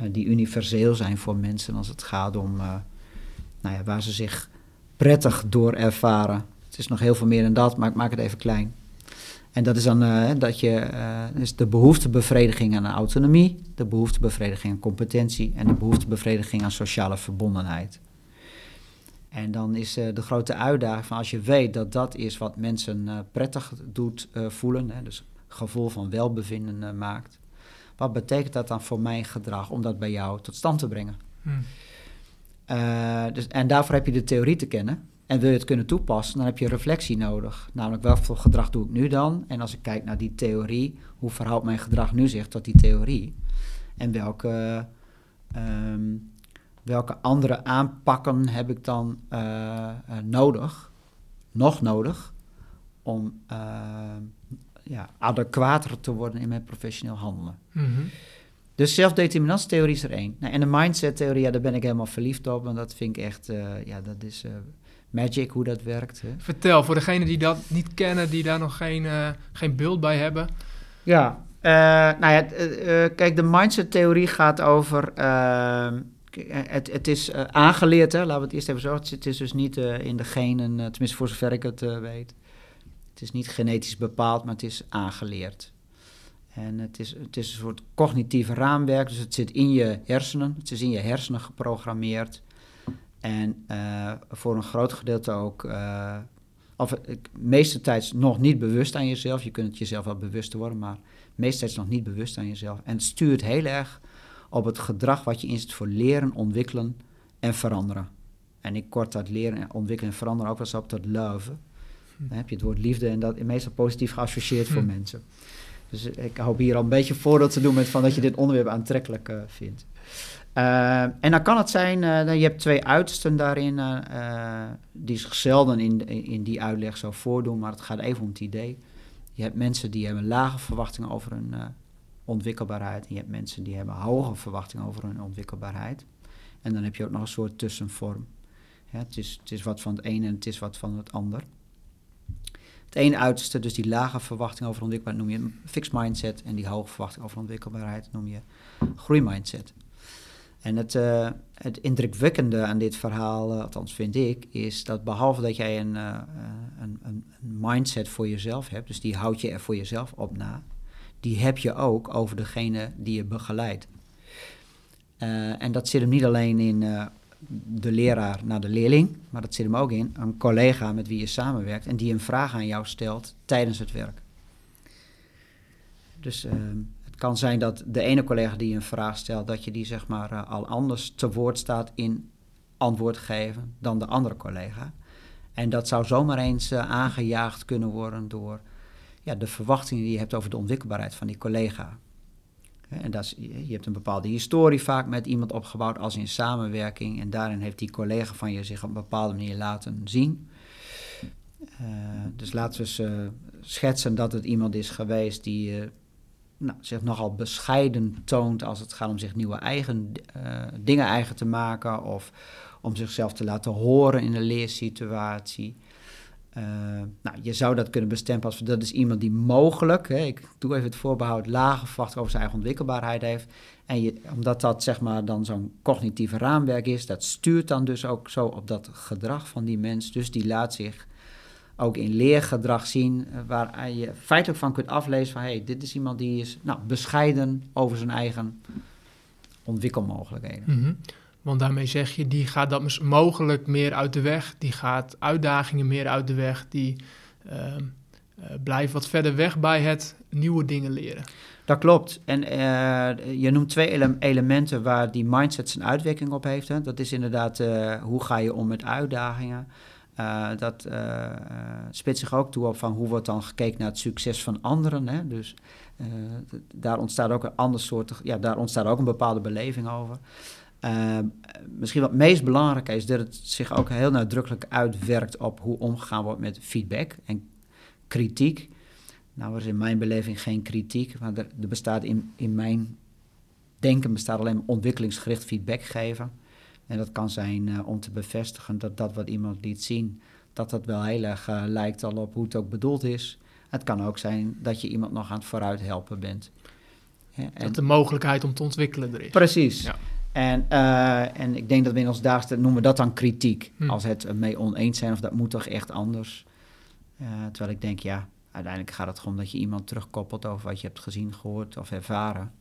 uh, die universeel zijn voor mensen als het gaat om nou ja, waar ze zich prettig door ervaren. Het is nog heel veel meer dan dat, maar ik maak het even klein. En dat is dan uh, dat je uh, is de behoeftebevrediging aan autonomie, de behoeftebevrediging aan competentie en de behoeftebevrediging aan sociale verbondenheid. En dan is uh, de grote uitdaging van als je weet dat dat is wat mensen prettig doet voelen, hè, dus gevoel van welbevinden maakt. Wat betekent dat dan voor mijn gedrag om dat bij jou tot stand te brengen? Hmm. dus, en daarvoor heb je de theorie te kennen. En wil je het kunnen toepassen, dan heb je reflectie nodig. Namelijk, welk voor gedrag doe ik nu dan? En als ik kijk naar die theorie, hoe verhoudt mijn gedrag nu zich tot die theorie? En welke, um, welke andere aanpakken heb ik dan nodig, nog nodig, om ja, adequater te worden in mijn professioneel handelen. Mhm. Dus zelfdeterminantietheorie is er één. Nou, en de mindset-theorie, ja, daar ben ik helemaal verliefd op. Want dat vind ik echt, ja, dat is magic hoe dat werkt. Hè. Vertel, voor degenen die dat niet kennen, die daar nog geen, uh, geen beeld bij hebben. Ja, nou ja, kijk, de mindset-theorie gaat over... Ehm, het, het is aangeleerd, hè, laten we het eerst even zo. Het is dus niet in de genen, tenminste voor zover ik het weet. Het is niet genetisch bepaald, maar het is aangeleerd. En het is, het is een soort cognitief raamwerk, dus het zit in je hersenen. Het is in je hersenen geprogrammeerd. En uh, voor een groot gedeelte ook, uh, of meeste tijd nog niet bewust aan jezelf. Je kunt het jezelf wel bewust worden, maar meestal nog niet bewust aan jezelf. En het stuurt heel erg op het gedrag wat je inzet voor leren, ontwikkelen en veranderen. En ik kort dat leren, ontwikkelen en veranderen ook wel eens op tot love. Hm. Dan heb je het woord liefde en dat is meestal positief geassocieerd voor hm. mensen. Dus ik hoop hier al een beetje voordeel te doen met van dat je dit onderwerp aantrekkelijk uh, vindt. Uh, en dan kan het zijn, uh, je hebt twee uitersten daarin, die zich zelden in, in die uitleg zo voordoen, maar het gaat even om het idee. Je hebt mensen die hebben lage verwachtingen over hun ontwikkelbaarheid en je hebt mensen die hebben hoge verwachtingen over hun ontwikkelbaarheid. En dan heb je ook nog een soort tussenvorm. Ja, het, is, het is wat van het ene en het is wat van het ander. Het ene uiterste, dus die lage verwachting over ontwikkelbaarheid, noem je een fixed mindset. En die hoge verwachting over ontwikkelbaarheid noem je groeimindset. En het, uh, het indrukwekkende aan dit verhaal, uh, althans vind ik, is dat behalve dat jij een, uh, een, een, mindset voor jezelf hebt, dus die houd je er voor jezelf op na, die heb je ook over degene die je begeleidt. en dat zit hem niet alleen in de leraar naar de leerling, maar dat zit hem ook in een collega met wie je samenwerkt en die een vraag aan jou stelt tijdens het werk. Dus ehm, kan zijn dat de ene collega die een vraag stelt, dat je die zeg maar eh, al anders te woord staat in antwoord geven dan de andere collega. En dat zou zomaar eens uh, aangejaagd kunnen worden door ja, de verwachtingen die je hebt over de ontwikkelbaarheid van die collega. En dat is, je hebt een bepaalde historie vaak met iemand opgebouwd als in samenwerking. En daarin heeft die collega van je zich op een bepaalde manier laten zien. Uh, dus laten we uh, schetsen dat het iemand is geweest die nou, zich nogal bescheiden toont als het gaat om zich nieuwe eigen, dingen eigen te maken of om zichzelf te laten horen in een leersituatie. Uh, nou, je zou dat kunnen bestempelen als dat is iemand die mogelijk, hè, ik doe even het voorbehoud, lage verwachting over zijn eigen ontwikkelbaarheid heeft. En je, omdat dat zeg maar dan zo'n cognitieve raamwerk is, dat stuurt dan dus ook zo op dat gedrag van die mens. Dus die laat zich ook in leergedrag zien, uh, waar je feitelijk van kunt aflezen van hé, hey, dit is iemand die is nou, bescheiden over zijn eigen ontwikkelmogelijkheden. Mm want daarmee zeg je, die gaat dat mogelijk meer uit de weg. Die gaat uitdagingen meer uit de weg. Die uh, uh, blijft wat verder weg bij het nieuwe dingen leren. Dat klopt. En uh, je noemt twee ele elementen waar die mindset zijn uitwerking op heeft. Hè. Dat is inderdaad eh, hoe ga je om met uitdagingen. Dat spitst zich ook toe op van hoe wordt dan gekeken naar het succes van anderen. Hè. Dus daar ontstaat ook een ander soort, ja, daar ontstaat ook een bepaalde beleving over. Uh, misschien wat meest belangrijke is dat het zich ook heel nadrukkelijk uitwerkt op hoe omgegaan wordt met feedback en kritiek. Nou, er is in mijn beleving geen kritiek, maar er, er bestaat in, in mijn denken bestaat alleen ontwikkelingsgericht feedback geven. En dat kan zijn uh, om te bevestigen dat dat wat iemand liet zien, dat dat wel heel erg uh, lijkt al op hoe het ook bedoeld is. Het kan ook zijn dat je iemand nog aan het vooruit helpen bent. en, dat de mogelijkheid om te ontwikkelen er is. Precies. Ja. En, uh, en ik denk dat we in ons dagelijks noemen we dat dan kritiek. Hm. Als het mee oneens zijn of dat moet toch echt anders. Uh, terwijl ik denk, ja, uiteindelijk gaat het gewoon dat je iemand terugkoppelt over wat je hebt gezien, gehoord of ervaren.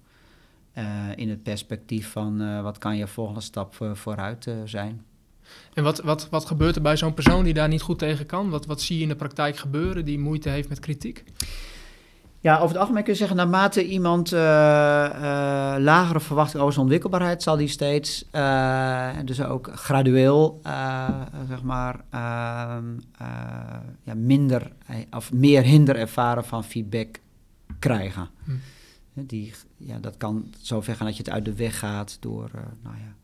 Uh, in het perspectief van wat kan je volgende stap vooruit zijn. En wat, wat, wat gebeurt er bij zo'n persoon die daar niet goed tegen kan? Wat, wat zie je in de praktijk gebeuren die moeite heeft met kritiek? Ja, over het algemeen kun je zeggen, naarmate iemand uh, uh, lagere verwachting over zijn ontwikkelbaarheid, zal die steeds, uh, dus ook gradueel, zeg maar, ehm, ja, minder of meer hinder ervaren van feedback krijgen. Hm. Die, ja, dat kan zover gaan dat je het uit de weg gaat door, nou ja,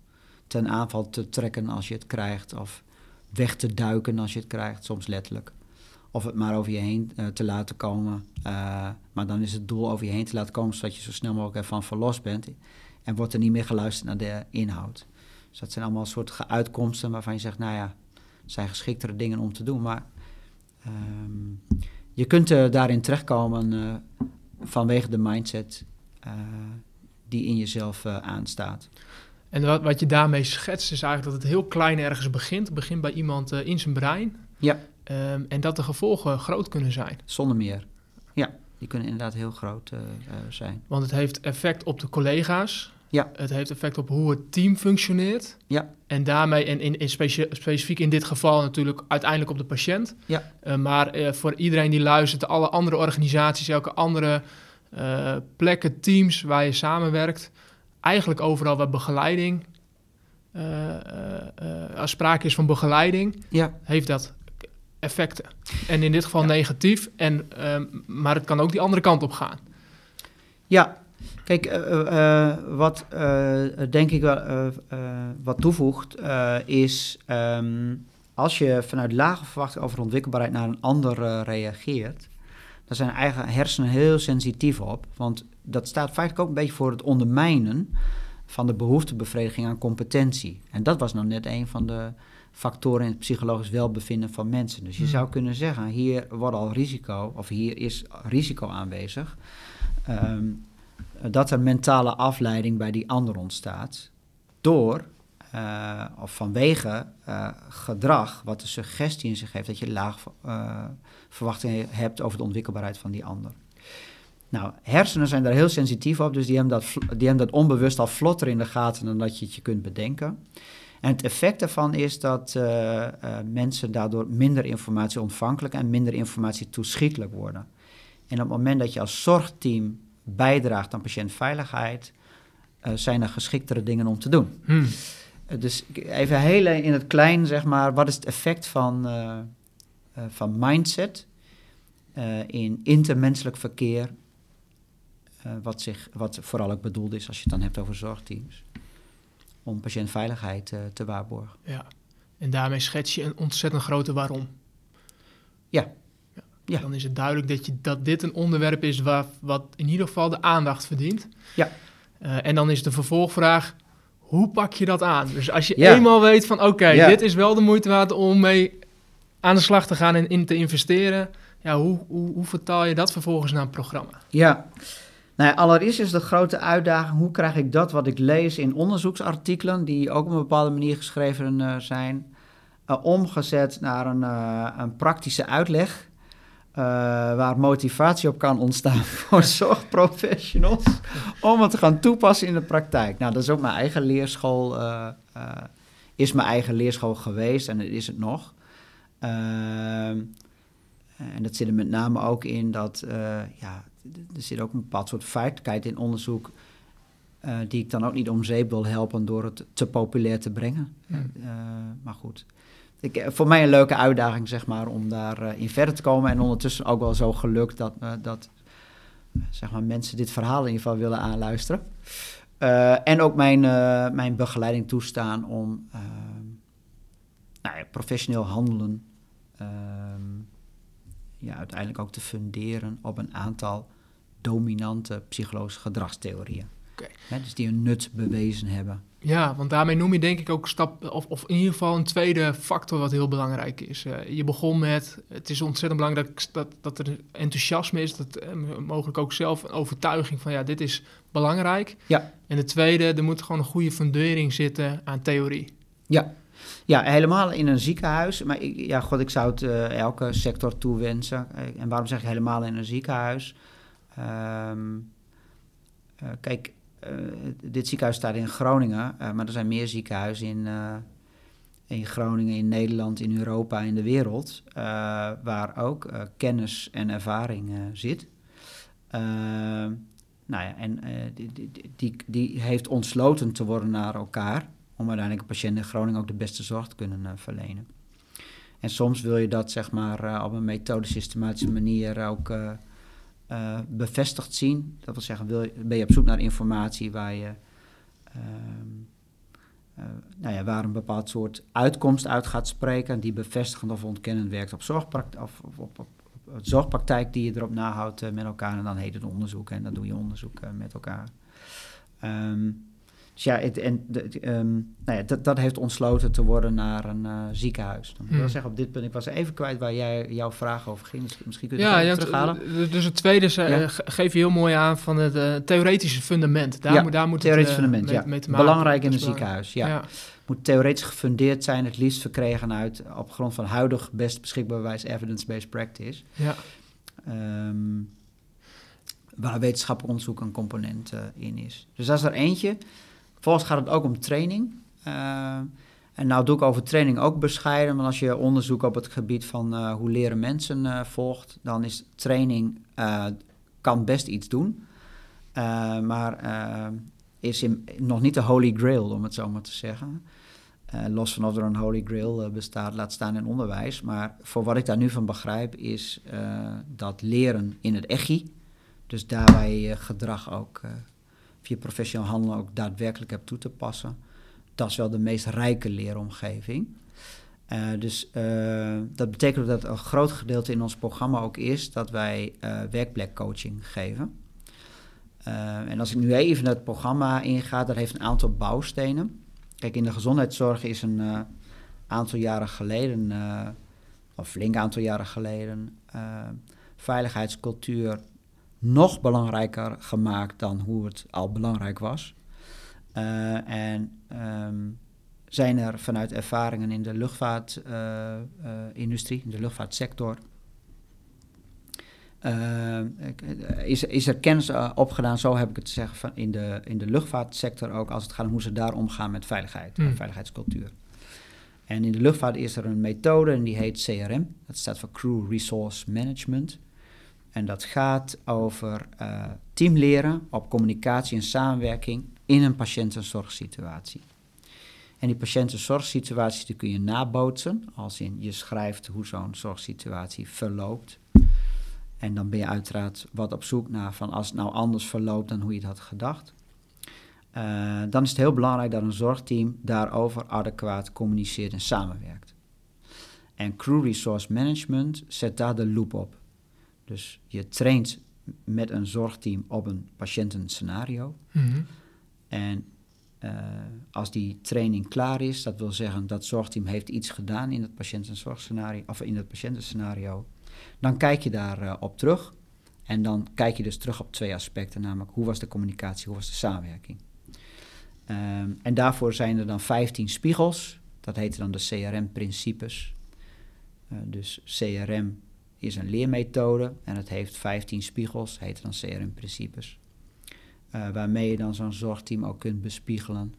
ten aanval te trekken als je het krijgt, of weg te duiken als je het krijgt, soms letterlijk. Of het maar over je heen eh, te laten komen. Uh, maar dan is het doel over je heen te laten komen, zodat je zo snel mogelijk ervan verlost bent. En wordt er niet meer geluisterd naar de inhoud. Dus dat zijn allemaal soort uitkomsten waarvan je zegt, nou ja, zijn geschiktere dingen om te doen. Maar um, je kunt daarin terechtkomen vanwege de mindset die in jezelf aanstaat. En wat, wat je daarmee schetst is eigenlijk dat het heel klein ergens begint. Het begint bij iemand in zijn brein. Ja. Ehm, en dat de gevolgen groot kunnen zijn. Zonder meer. Ja, die kunnen inderdaad heel groot uh, zijn. Want het heeft effect op de collega's. Ja. Het heeft effect op hoe het team functioneert. Ja. En daarmee, en in, in specifiek in dit geval natuurlijk uiteindelijk op de patiënt. Ja. Uh, maar uh, voor iedereen die luistert, alle andere organisaties, elke andere plekken, teams waar je samenwerkt. Eigenlijk overal waar begeleiding, als sprake is van begeleiding, ja. heeft dat effecten. En in dit geval negatief, en, uh, maar het kan ook die andere kant op gaan. Ja, kijk, uh, uh, wat denk ik wel wat toevoegt, is um, als je vanuit lage verwachting over ontwikkelbaarheid naar een ander reageert, dan zijn eigen hersenen heel sensitief op. Want dat staat feitelijk ook een beetje voor het ondermijnen van de behoeftebevrediging aan competentie. En dat was nou net een van de factoren in het psychologisch welbevinden van mensen. Dus je Hmm. zou kunnen zeggen, hier wordt al risico, of hier is risico aanwezig, ehm, dat er mentale afleiding bij die ander ontstaat door uh, of vanwege uh, gedrag wat de suggestie in zich heeft dat je laag uh, verwachtingen hebt over de ontwikkelbaarheid van die ander. Nou, hersenen zijn daar heel sensitief op, dus die hebben dat, die hebben dat onbewust al vlotter in de gaten dan dat je het je kunt bedenken. En het effect daarvan is dat uh, uh, mensen daardoor minder informatie ontvankelijk en minder informatie toeschietelijk worden. En op het moment dat je als zorgteam bijdraagt aan patiëntveiligheid, uh, zijn er geschiktere dingen om te doen. Hmm. dus even heel in het klein, zeg maar, wat is het effect van, van mindset in intermenselijk verkeer, wat, zich, wat vooral ook bedoeld is als je het dan hebt over zorgteams om patiëntveiligheid te waarborgen. Ja, en daarmee schets je een ontzettend grote waarom. Ja. ja. ja. Dan is het duidelijk dat, je, dat dit een onderwerp is waar, wat in ieder geval de aandacht verdient. Ja. Uh, en dan is de vervolgvraag, hoe pak je dat aan? Dus als je ja. eenmaal weet van, oké, okay, ja. dit is wel de moeite waard om mee aan de slag te gaan en in te investeren. Ja, hoe, hoe, hoe vertaal je dat vervolgens naar een programma? Ja, nou ja, allereerst is de grote uitdaging, hoe krijg ik dat wat ik lees in onderzoeksartikelen, die ook op een bepaalde manier geschreven uh, zijn, uh, omgezet naar een, uh, een praktische uitleg, eh, waar motivatie op kan ontstaan [laughs] voor zorgprofessionals, om het te gaan toepassen in de praktijk. Nou, dat is ook mijn eigen leerschool, eh, is mijn eigen leerschool geweest en is het nog. Ehm, en dat zit er met name ook in dat, ja, er zit ook een bepaald soort feitelijkheid in onderzoek. Uh, die ik dan ook niet om zeep wil helpen door het te populair te brengen. Uh, maar goed. Ik, voor mij een leuke uitdaging, zeg maar, om daarin uh, verder te komen. En ondertussen ook wel zo gelukt dat, dat zeg maar, mensen dit verhaal in ieder geval willen aanluisteren. en ook mijn, mijn begeleiding toestaan om nou ja, professioneel handelen ja, uiteindelijk ook te funderen op een aantal dominante psychologische gedragstheorieën. Okay. Hè, dus die een nut bewezen hebben. Ja, want daarmee noem je denk ik ook stap, of, of in ieder geval een tweede factor wat heel belangrijk is. Uh, je begon met, het is ontzettend belangrijk dat, dat, er enthousiasme is, dat uh, mogelijk ook zelf een overtuiging van ja, dit is belangrijk. Ja. En het tweede, er moet gewoon een goede fundering zitten aan theorie. Ja, ja, helemaal in een ziekenhuis. Maar ik, ja, god, ik zou het uh, elke sector toewensen. En waarom zeg ik helemaal in een ziekenhuis? Um, uh, kijk, dit ziekenhuis staat in Groningen, maar er zijn meer ziekenhuizen in, in Groningen, in Nederland, in Europa, in de wereld, waar ook kennis en ervaring zit. Ehm, nou ja, en die, die, die heeft ontsloten te worden naar elkaar om uiteindelijk een patiënt in Groningen ook de beste zorg te kunnen uh, verlenen. En soms wil je dat zeg maar uh, op een methode systematische manier ook uh, bevestigd zien. Dat wil zeggen, wil, ben je op zoek naar informatie waar je, ehm, nou ja, waar een bepaald soort uitkomst uit gaat spreken, die bevestigend of ontkennend werkt op, zorgpraktijk, of, op, op, zorgpraktijk die je erop nahoudt met elkaar. En dan heet het onderzoek en dan doe je onderzoek met elkaar. Um, dus ja, het, en um, nou ja, dat, dat heeft ontsloten te worden naar een uh, ziekenhuis. Dan wil hmm. zeggen, op dit punt, ik was even kwijt waar jij jouw vraag over ging. Dus misschien kun je ja, ja, terughalen. Dus het tweede is, ja. geef je heel mooi aan van het uh, theoretische fundament. Daar, ja, moet, daar moet theoretisch het, fundament, mee, ja. mee te maken. Belangrijk in een ziekenhuis, ja. ja. Moet theoretisch gefundeerd zijn, het liefst verkregen uit op grond van huidig best beschikbaar bewijs evidence-based practice. Ja. Um, waar wetenschappelijk onderzoek een component in is. Dus dat is er eentje. Vervolgens gaat het ook om training. Uh, en nou doe ik over training ook bescheiden, maar als je onderzoek op het gebied van uh, hoe leren mensen uh, volgt, dan is training kan best iets doen, maar is nog niet de holy grail, om het zo maar te zeggen. los van of er een holy grail bestaat, laat staan in onderwijs. Maar voor wat ik daar nu van begrijp, is dat leren in het echi, dus daarbij gedrag ook je professioneel handelen ook daadwerkelijk hebt toe te passen. Dat is wel de meest rijke leeromgeving. Uh, dus uh, dat betekent dat een groot gedeelte in ons programma ook is dat wij uh, werkplekcoaching geven. en als ik nu even het programma inga, dat heeft een aantal bouwstenen. Kijk, in de gezondheidszorg is een aantal jaren geleden, of flink aantal jaren geleden, veiligheidscultuur nog belangrijker gemaakt dan hoe het al belangrijk was. Uh, en um, zijn er vanuit ervaringen in de luchtvaartindustrie, uh, uh, in de luchtvaartsector, is, is er kennis opgedaan, zo heb ik het te zeggen, van in, de, in de luchtvaartsector ook, als het gaat om hoe ze daar omgaan met veiligheid, mm. veiligheidscultuur. En in de luchtvaart is er een methode en die heet CRM, dat staat voor Crew Resource Management. En dat gaat over uh, teamleren op communicatie en samenwerking in een patiëntenzorgsituatie. En die patiëntenzorgsituatie die kun je nabootsen, als in je schrijft hoe zo'n zorgsituatie verloopt. En dan ben je uiteraard wat op zoek naar van als het nou anders verloopt dan hoe je het had gedacht. Uh, dan is het heel belangrijk dat een zorgteam daarover adequaat communiceert en samenwerkt. En Crew Resource Management zet daar de loop op. Dus je traint met een zorgteam op een patiëntenscenario. Mm -hmm. En uh, als die training klaar is, dat wil zeggen dat zorgteam heeft iets gedaan in het patiëntenzorgscenario of in het patiëntenscenario, dan kijk je daar uh, op terug. En dan kijk je dus terug op twee aspecten, namelijk hoe was de communicatie, hoe was de samenwerking. Um, en daarvoor zijn er dan 15 spiegels, dat heten dan de CRM-principes. Uh, dus CRM is een leermethode en het heeft 15 spiegels, heet dan CRM-principes. Uh, waarmee je dan zo'n zorgteam ook kunt bespiegelen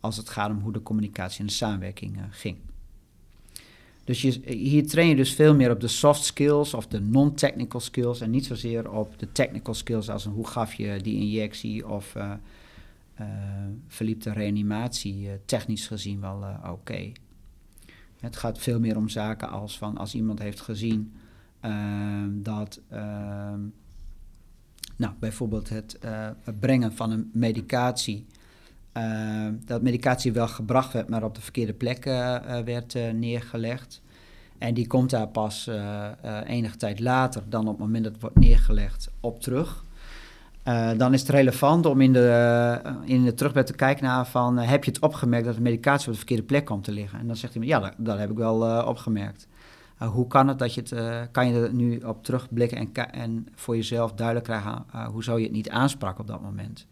als het gaat om hoe de communicatie en de samenwerking uh, ging. Dus je, hier train je dus veel meer op de soft skills of de non-technical skills en niet zozeer op de technical skills als hoe gaf je die injectie of uh, verliep de reanimatie technisch gezien wel oké. Het gaat veel meer om zaken als van als iemand heeft gezien dat uh, nou, bijvoorbeeld het uh, brengen van een medicatie, ehm, dat medicatie wel gebracht werd, maar op de verkeerde plek eh, eh, werd neergelegd. En die komt daar pas enige tijd later dan op het moment dat het wordt neergelegd op terug. Dan is het relevant om in de, in de terugbed te kijken naar van... Heb je het opgemerkt dat de medicatie op de verkeerde plek komt te liggen? En dan zegt iemand, ja, dat heb ik wel opgemerkt. Uh, hoe kan het dat je het, uh, kan je er nu op terugblikken en, en voor jezelf duidelijk krijgen uh, hoe zou je het niet aansprak op dat moment?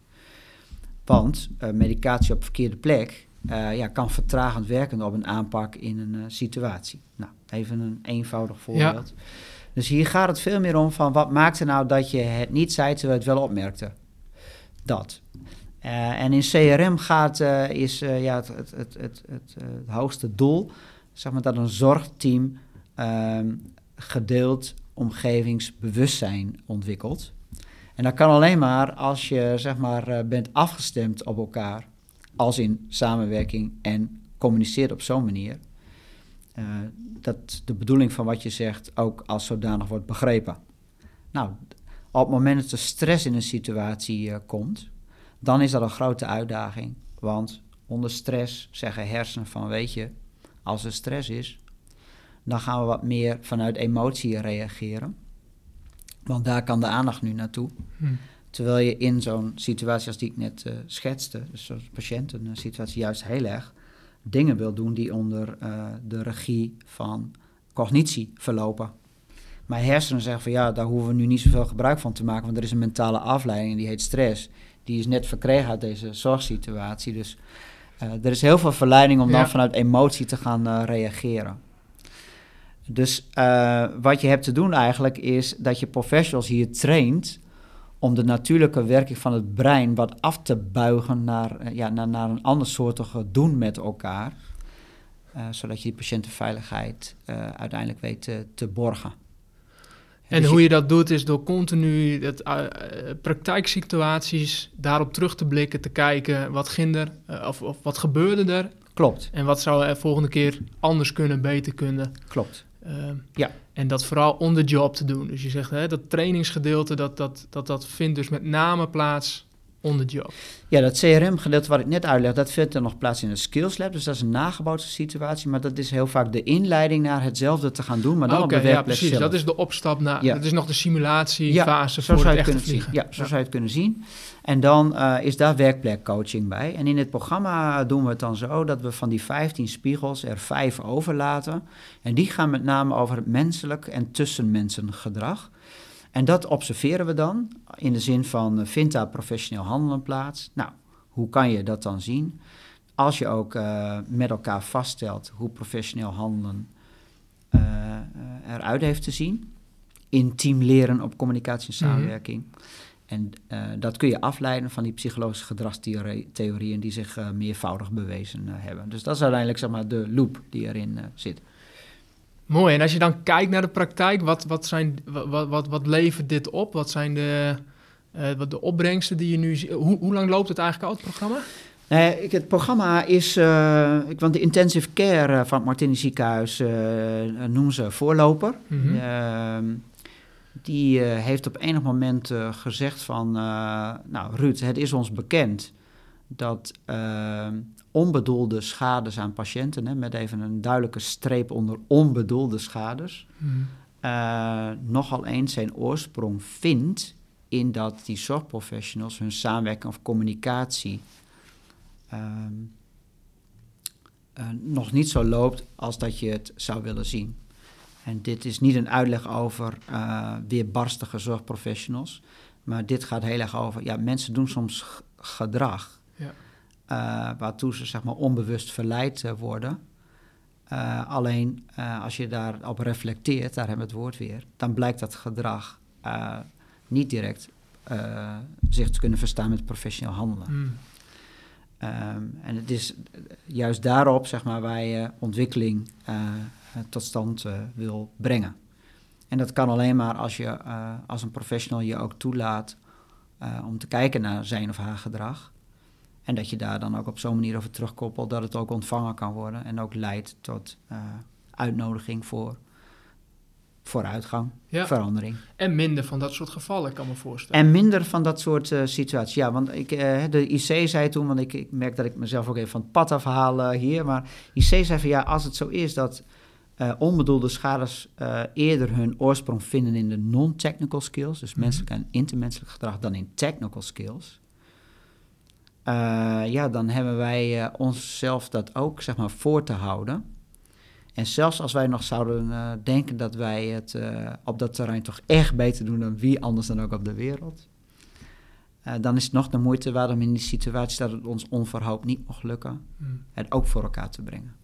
Want medicatie op verkeerde plek ja, kan vertragend werken op een aanpak in een situatie. Nou, even een eenvoudig voorbeeld. Ja. Dus hier gaat het veel meer om van wat maakte nou dat je het niet zei terwijl je het wel opmerkte. Dat. en in CRM gaat, is ja, het, het, het, het, het, hoogste doel, zeg maar dat een zorgteam um, gedeeld omgevingsbewustzijn ontwikkelt. En dat kan alleen maar als je zeg maar, uh, bent afgestemd op elkaar, als in samenwerking en communiceert op zo'n manier. Uh, dat de bedoeling van wat je zegt ook als zodanig wordt begrepen. Nou, op het moment dat er stress in een situatie uh, komt, dan is dat een grote uitdaging. Want onder stress zeggen hersenen van, weet je, als er stress is, dan gaan we wat meer vanuit emotie reageren. Want daar kan de aandacht nu naartoe. Hm. Terwijl je in zo'n situatie als die ik net uh, schetste, dus een situatie juist heel erg dingen wil doen die onder uh, de regie van cognitie verlopen. Maar hersenen zeggen van ja, daar hoeven we nu niet zoveel gebruik van te maken, want er is een mentale afleiding die heet stress. Die is net verkregen uit deze zorgsituatie. Dus uh, er is heel veel verleiding om ja. dan vanuit emotie te gaan reageren. Dus uh, wat je hebt te doen eigenlijk is dat je professionals hier traint om de natuurlijke werking van het brein wat af te buigen naar, ja, naar, naar een ander soortige doen met elkaar. zodat je die patiëntenveiligheid uiteindelijk weet te, te borgen. En dus hoe je dat doet is door continu dat, uh, praktijksituaties daarop terug te blikken, te kijken wat ging er of, of, wat gebeurde er. Klopt. En wat zou er volgende keer anders kunnen, beter kunnen. Klopt. Uh, ja. En dat vooral on the job te doen. Dus je zegt hè, dat trainingsgedeelte, dat, dat, dat, dat vindt dus met name plaats on the job. Ja, dat CRM-gedeelte wat ik net uitleg, dat vindt er nog plaats in een skills lab. Dus dat is een nagebouwde situatie. Maar dat is heel vaak de inleiding naar hetzelfde te gaan doen, maar dan okay, op de ja, precies. Zelf. Dat is de opstap naar. Ja. Dat is nog de simulatiefase ja, voor het echte vliegen. Zien. Ja, zo zou je het kunnen zien. En dan uh, is daar werkplekcoaching bij. En in het programma doen we het dan zo dat we van die 15 spiegels er vijf overlaten. En die gaan met name over het menselijk en tussenmensen gedrag. En dat observeren we dan in de zin van uh, vindt daar professioneel handelen plaats? Nou, hoe kan je dat dan zien? Als je ook uh, met elkaar vaststelt hoe professioneel handelen uh, eruit heeft te zien. Intiem leren op communicatie en samenwerking. Mm -hmm. En dat kun je afleiden van die psychologische gedragstheorieën die zich meervoudig bewezen hebben. Dus dat is uiteindelijk zeg maar, de loop die erin zit. Mooi. En als je dan kijkt naar de praktijk, wat, wat, zijn, wat, wat, wat levert dit op? Wat zijn de, uh, wat de opbrengsten die je nu ziet? Hoe, hoe lang loopt het eigenlijk al, het programma? Nee, ik, het programma is, uh, ik, want de intensive care van het Martini ziekenhuis uh, noemen ze voorloper. Mm -hmm. die heeft op enig moment gezegd van, nou Ruud, het is ons bekend dat onbedoelde schades aan patiënten, hè, met even een duidelijke streep onder onbedoelde schades, uh, nogal eens zijn oorsprong vindt in dat die zorgprofessionals hun samenwerking of communicatie uh, uh, nog niet zo loopt als dat je het zou willen zien. En dit is niet een uitleg over weerbarstige zorgprofessionals, maar dit gaat heel erg over, ja, mensen doen soms gedrag. Ja. Uh, waartoe ze zeg maar onbewust verleid uh, worden. Uh, alleen als je daarop reflecteert, daar hebben we het woord weer, dan blijkt dat gedrag niet direct zich te kunnen verstaan met professioneel handelen. Mm. Um, en het is juist daarop zeg maar, waar je ontwikkeling tot stand wil brengen. En dat kan alleen maar als je als een professional je ook toelaat om te kijken naar zijn of haar gedrag. En dat je daar dan ook op zo'n manier over terugkoppelt dat het ook ontvangen kan worden en ook leidt tot uh, uitnodiging voor vooruitgang, ja. verandering. En minder van dat soort gevallen, kan me voorstellen. En minder van dat soort uh, situaties. Ja, want ik, uh, de IC zei toen, want ik, ik, merk dat ik mezelf ook even van het pad afhaal hier, maar IC zei van ja, als het zo is dat onbedoelde schades eerder hun oorsprong vinden in de non-technical skills, dus mm -hmm. menselijk en intermenselijk gedrag, dan in technical skills, ja, dan hebben wij uh, onszelf dat ook zeg maar, voor te houden. En zelfs als wij nog zouden uh, denken dat wij het op dat terrein toch echt beter doen dan wie anders dan ook op de wereld, dan is het nog de moeite waard om in die situatie dat het ons onverhoopt niet mocht lukken, hmm. het ook voor elkaar te brengen.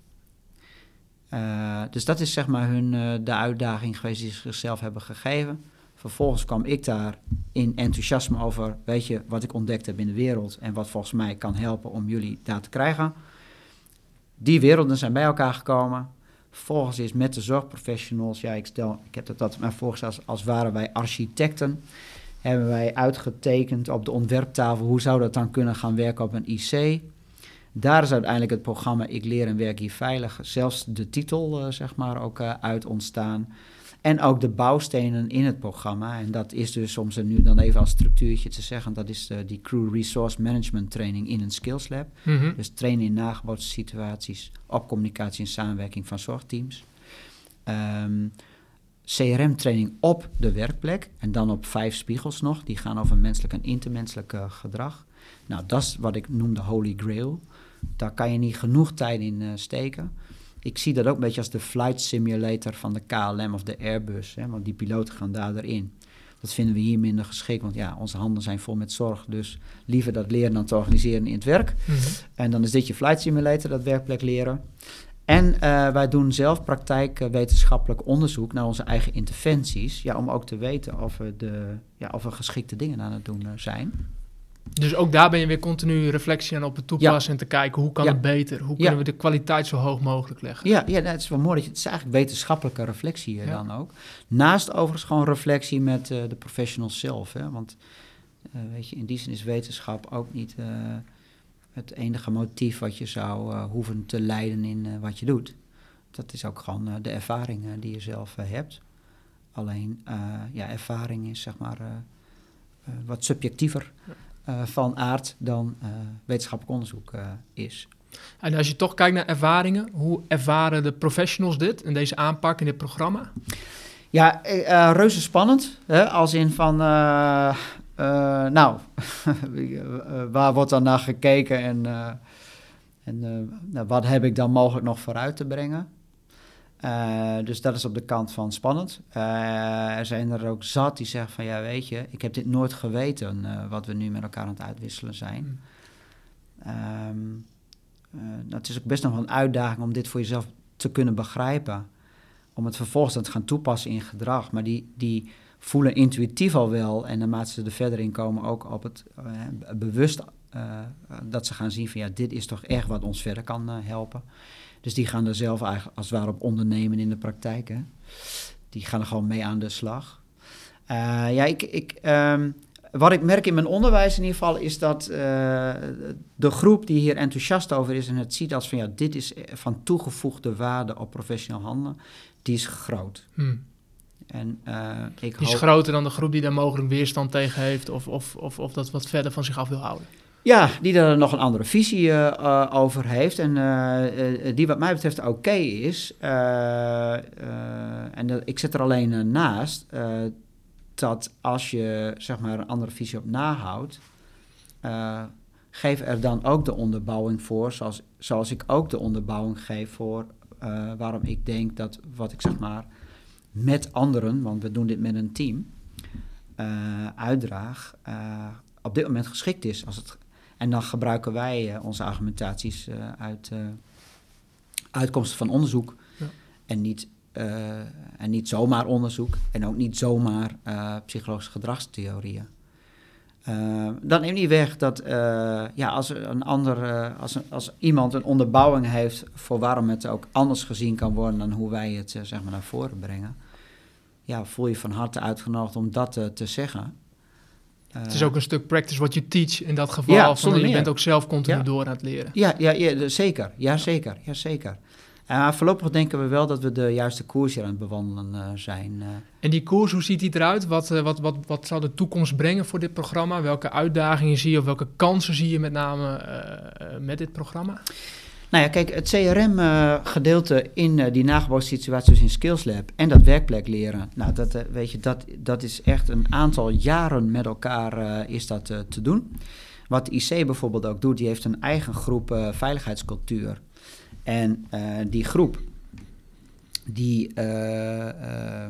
dus dat is zeg maar hun, de uitdaging geweest die ze zichzelf hebben gegeven. Vervolgens kwam ik daar in enthousiasme over, weet je, wat ik ontdekt heb in de wereld en wat volgens mij kan helpen om jullie daar te krijgen. Die werelden zijn bij elkaar gekomen. Vervolgens is met de zorgprofessionals, ja, ik stel, ik heb dat mij voorgesteld als, als waren wij architecten, hebben wij uitgetekend op de ontwerptafel hoe zou dat dan kunnen gaan werken op een IC. Daar is uiteindelijk het programma Ik leer en werk hier veilig, zelfs de titel uh, zeg maar ook uh, uit ontstaan. En ook de bouwstenen in het programma. En dat is dus, om ze nu dan even als structuurtje te zeggen, dat is de, die Crew Resource Management Training in een Skills Lab. Mhm. Dus trainen in nagebootste situaties op communicatie en samenwerking van zorgteams. Ehm, CRM-training op de werkplek en dan op vijf spiegels nog. Die gaan over menselijk en intermenselijk eh, gedrag. Nou, dat is wat ik noem de Holy Grail. Daar kan je niet genoeg tijd in eh, steken. Ik zie dat ook een beetje als de flight simulator van de KLM of de Airbus. Hè, want die piloten gaan daar erin. Dat vinden we hier minder geschikt, want ja, onze handen zijn vol met zorg. Dus liever dat leren dan te organiseren in het werk. Mhm. En dan is dit je flight simulator, dat werkplek leren. En eh, wij doen zelf praktijkwetenschappelijk onderzoek naar onze eigen interventies. Ja, om ook te weten of we, de, ja, of we geschikte dingen aan het doen eh, zijn. Dus ook daar ben je weer continu reflectie aan op het toepassen en te kijken hoe kan Ja. het beter? Hoe Ja. kunnen we de kwaliteit zo hoog mogelijk leggen? Ja, ja dat is wel mooi. Dat je, het is eigenlijk wetenschappelijke reflectie dan ook. Naast overigens gewoon reflectie met eh, de professionals zelf. Hè? Want eh, weet je, in die zin is wetenschap ook niet eh, het enige motief wat je zou hoeven te leiden in wat je doet. Dat is ook gewoon de ervaring die je zelf hebt. Alleen, ja, ervaring is zeg maar wat subjectiever van aard dan eh, wetenschappelijk onderzoek eh, is. En als je toch kijkt naar ervaringen, hoe ervaren de professionals dit en deze aanpak in dit programma? Ja, eh, eh, reuze spannend. Hè? Als in van, eh, eh, nou, [laughs] eh, waar wordt dan naar gekeken en, eh, en eh, nou, wat heb ik dan mogelijk nog vooruit te brengen? Eh, dus dat is op de kant van spannend. Eh, er zijn er ook zat die zeggen van, ja weet je, ik heb dit nooit geweten eh, wat we nu met elkaar aan het uitwisselen zijn. Nou, het is ook best nog wel een uitdaging om dit voor jezelf te kunnen begrijpen om het vervolgens dan te gaan toepassen in gedrag. Maar die, die voelen intuïtief al wel, en naarmate ze er verder in komen, ook op het bewust dat ze gaan zien van ja, dit is toch echt wat ons verder kan helpen. Dus die gaan er zelf eigenlijk als het ware op ondernemen in de praktijk. Hè. Die gaan er gewoon mee aan de slag. Eh, ja, ik, ik, ehm, wat ik merk in mijn onderwijs in ieder geval is dat eh, de groep die hier enthousiast over is en het ziet als van ja, dit is van toegevoegde waarde op professioneel handelen, die is groot. Hm. En eh, ik Die is hoop... groter dan de groep die daar mogelijk weerstand tegen heeft of, of, of, of dat wat verder van zich af wil houden. Ja, die er nog een andere visie eh, eh, over heeft en eh, die wat mij betreft oké is. En ik zet er alleen naast dat als je zeg maar een andere visie op nahoudt, geef er dan ook de onderbouwing voor, zoals, zoals ik ook de onderbouwing geef voor waarom ik denk dat wat ik zeg maar met anderen, want we doen dit met een team, uitdraag, op dit moment geschikt is. Als het, en dan gebruiken wij eh, onze argumentaties eh, uit eh, uitkomsten van onderzoek Ja. en, niet, en niet zomaar onderzoek en ook niet zomaar psychologische gedragstheorieën. Dan neemt niet weg dat ja, als, een ander, als, een- als iemand een onderbouwing heeft voor waarom het ook anders gezien kan worden dan hoe wij het zeg maar naar voren brengen, ja, voel je van harte uitgenodigd om dat te zeggen. Het is Eh, ook een stuk practice what you teach in dat geval. Ja, van, je meer. bent ook zelf continu Ja. door aan het leren. Ja, ja, zeker. Ja, zeker. Ja, zeker. Eh, voorlopig denken we wel dat we de juiste koers hier aan het bewandelen eh, zijn. En die koers, hoe ziet die eruit? Wat, wat, wat, wat zal de toekomst brengen voor dit programma? Welke uitdagingen zie je of welke kansen zie je met name met dit programma? Nou ja, kijk, het CRM-gedeelte in eh, die nagebootste situaties dus in Skills Lab en dat werkplek leren, nou, dat, eh, weet je, dat, dat is echt een aantal jaren met elkaar eh, is dat eh, te doen. Wat IC bijvoorbeeld ook doet, die heeft een eigen groep eh, veiligheidscultuur. En eh, die groep, die, eh, eh,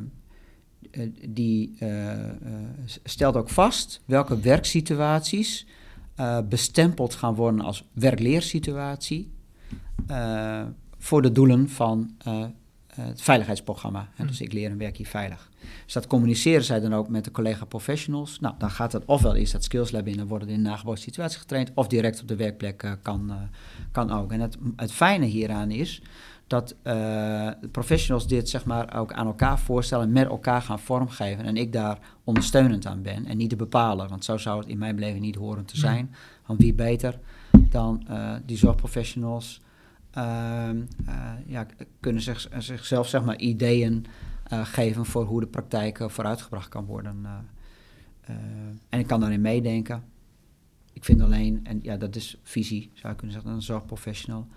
eh, die eh, eh, stelt ook vast welke werksituaties eh, bestempeld gaan worden als werkleersituatie eh, voor de doelen van eh, het veiligheidsprogramma. Dus ik leer en werk hier veilig. Dus dat communiceren zij dan ook met de collega professionals. Nou, dan gaat het ofwel is dat skills lab in, dan worden in een nagebootste situatie getraind, of direct op de werkplek eh, kan, kan ook. En het, het fijne hieraan is dat de professionals dit zeg maar ook aan elkaar voorstellen en met elkaar gaan vormgeven. En ik daar ondersteunend aan ben en niet te bepalen, want zo zou het in mijn beleving niet horen te zijn. Want wie beter dan die zorgprofessionals ja, kunnen zich, zichzelf zeg maar ideeën geven voor hoe de praktijk vooruitgebracht kan worden. en ik kan daarin meedenken. Ik vind alleen, en ja, dat is visie, zou je kunnen zeggen, een zorgprofessional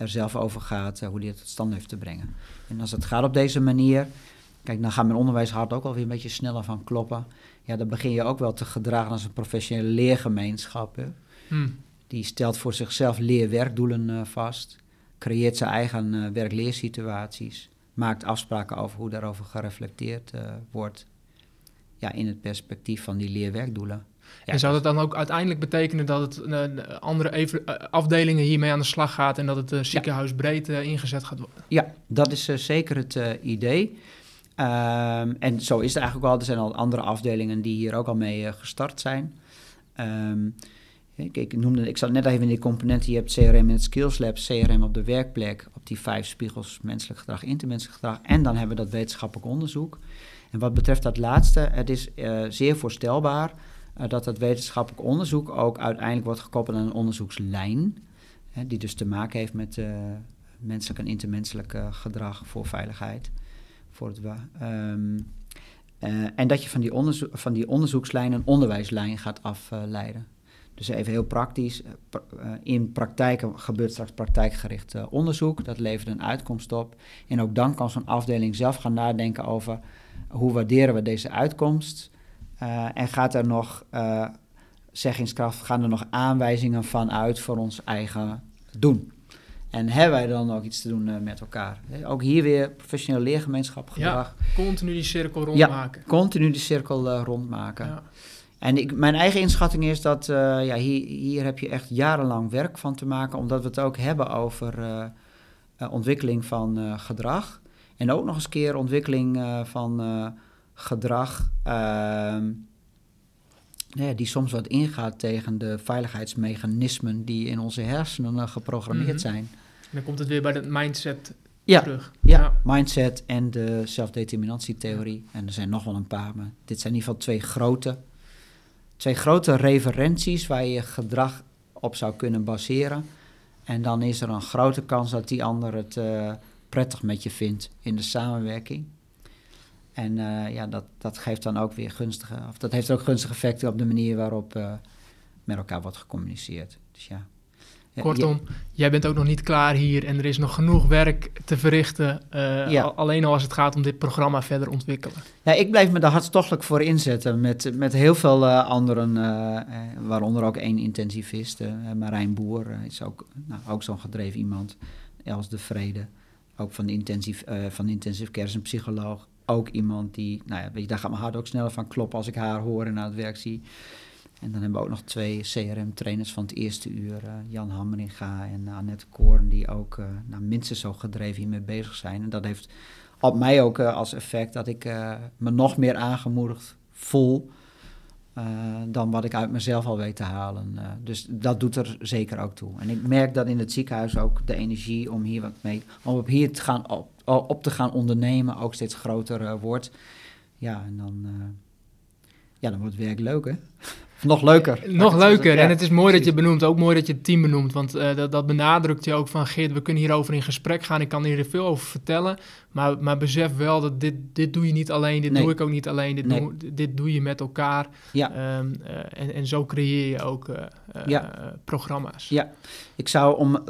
er zelf over gaat, hoe die het tot stand heeft te brengen. En als het gaat op deze manier, kijk, dan gaat mijn onderwijshart ook alweer een beetje sneller van kloppen. Ja, dan begin je ook wel te gedragen als een professionele leergemeenschap. Hè. Hmm. Die stelt voor zichzelf leerwerkdoelen vast, creëert zijn eigen uh, werk-leersituaties, maakt afspraken over hoe daarover gereflecteerd uh, wordt. Ja, in het perspectief van die leerwerkdoelen. Ja, en zou dat dan ook uiteindelijk betekenen dat het uh, andere afdelingen hiermee aan de slag gaat en dat het ziekenhuisbreed ingezet gaat worden? Ja, dat is zeker het idee. Um, en zo is het eigenlijk wel. Er zijn al andere afdelingen die hier ook al mee gestart zijn. Um, ik, noemde, ik zat net even in die componenten. Je hebt CRM in het Skills Lab, CRM op de werkplek, op die vijf spiegels menselijk gedrag, intermenselijk gedrag. En dan hebben we dat wetenschappelijk onderzoek. En wat betreft dat laatste, het is uh, zeer voorstelbaar uh, dat dat wetenschappelijk onderzoek ook uiteindelijk wordt gekoppeld aan een onderzoekslijn. Die dus te maken heeft met uh, menselijk en intermenselijk gedrag voor veiligheid. Voor het, um, en dat je van die, van die onderzoekslijn een onderwijslijn gaat afleiden. Dus even heel praktisch. Eh, eh, in praktijk gebeurt straks praktijkgericht eh, onderzoek. Dat levert een uitkomst op. En ook dan kan zo'n afdeling zelf gaan nadenken over hoe waarderen we deze uitkomst. en gaat er nog zeggingskracht, gaan er nog aanwijzingen van uit voor ons eigen doen. En hebben wij dan ook iets te doen met elkaar? Ook hier weer professioneel leergemeenschap gedrag. Ja, continu die cirkel rondmaken. Ja, continu die cirkel rondmaken. Ja. En ik, mijn eigen inschatting is dat uh, ja, hier, hier heb je echt jarenlang werk van te maken, omdat we het ook hebben over uh, uh, ontwikkeling van gedrag. En ook nog eens keer ontwikkeling van gedrag ehm, ja, die soms wat ingaat tegen de veiligheidsmechanismen die in onze hersenen geprogrammeerd mhm. zijn. En dan komt het weer bij dat mindset ja, terug. Ja, ja, mindset en de zelfdeterminantietheorie. En er zijn nog wel een paar, maar dit zijn in ieder geval twee grote twee grote referenties waar je gedrag op zou kunnen baseren. En dan is er een grote kans dat die ander het uh, prettig met je vindt in de samenwerking. En uh, ja, dat, dat geeft dan ook weer gunstige, of dat heeft ook gunstige effecten op de manier waarop uh, met elkaar wordt gecommuniceerd. Dus ja. Kortom, jij bent ook nog niet klaar hier en er is nog genoeg werk te verrichten. Uh, Alleen al als het gaat om dit programma verder ontwikkelen. Ja, ik blijf me daar hartstochtelijk voor inzetten met, met heel veel uh, anderen, uh, waaronder ook één intensivist. Marijn Boer is ook, nou, ook zo'n gedreven iemand. Els de Vrede, ook van de intensive, van de intensive care, is een psycholoog. Ook iemand die, nou ja, weet je, daar gaat mijn hart ook sneller van kloppen als ik haar hoor en aan het werk zie. En dan hebben we ook nog twee CRM-trainers van het eerste uur, uh, Jan Hammeringa en Annette Koorn, die ook uh, minstens zo gedreven hiermee bezig zijn. En dat heeft op mij ook uh, als effect dat ik me nog meer aangemoedigd voel dan wat ik uit mezelf al weet te halen. dus dat doet er zeker ook toe. En ik merk dat in het ziekenhuis ook de energie om hier wat mee, om op hier te gaan, op, op te gaan ondernemen ook steeds groter wordt. Ja, en dan, ja, dan wordt het werk leuk, hè? Nog leuker. Nog leuker. en het is mooi dat je benoemt, ook mooi dat je het team benoemt. Want uh, dat, dat, benadrukt je ook van Geert, we kunnen hierover in gesprek gaan. Ik kan hier veel over vertellen. Maar, maar besef wel dat dit, dit doe je niet alleen. Dit doe ik ook niet alleen. Dit, doe, dit doe je met elkaar. Ja. Um, uh, en, en zo creëer je ook uh, ja. programma's. Ja, ik zou om,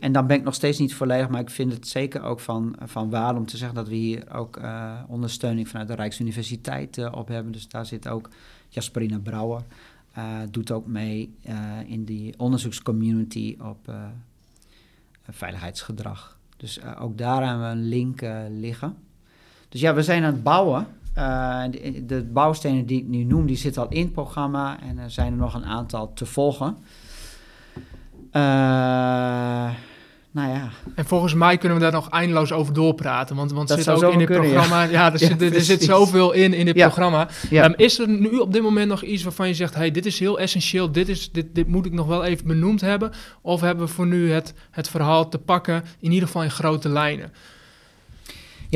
en dan ben ik nog steeds niet volledig, maar ik vind het zeker ook van, van waarde om te zeggen dat we hier ook ondersteuning vanuit de Rijksuniversiteit op hebben. Dus daar zit ook Jasperina Brouwer. Uh, doet ook mee uh, in die onderzoekscommunity op uh, veiligheidsgedrag. Dus ook daar hebben we een link liggen. Dus ja, we zijn aan het bouwen. De, bouwstenen die ik nu noem, die zitten al in het programma en er zijn er nog een aantal te volgen. Nou ja. En volgens mij kunnen we daar nog eindeloos over doorpraten. Want, want zit ook in dit programma. Ja, er, [laughs] zit, er zit zoveel in in dit programma. Um, is er nu op dit moment nog iets waarvan je zegt: hey, dit is heel essentieel, dit, is, dit, dit moet ik nog wel even benoemd hebben? Of hebben we voor nu het, het verhaal te pakken, in ieder geval in grote lijnen?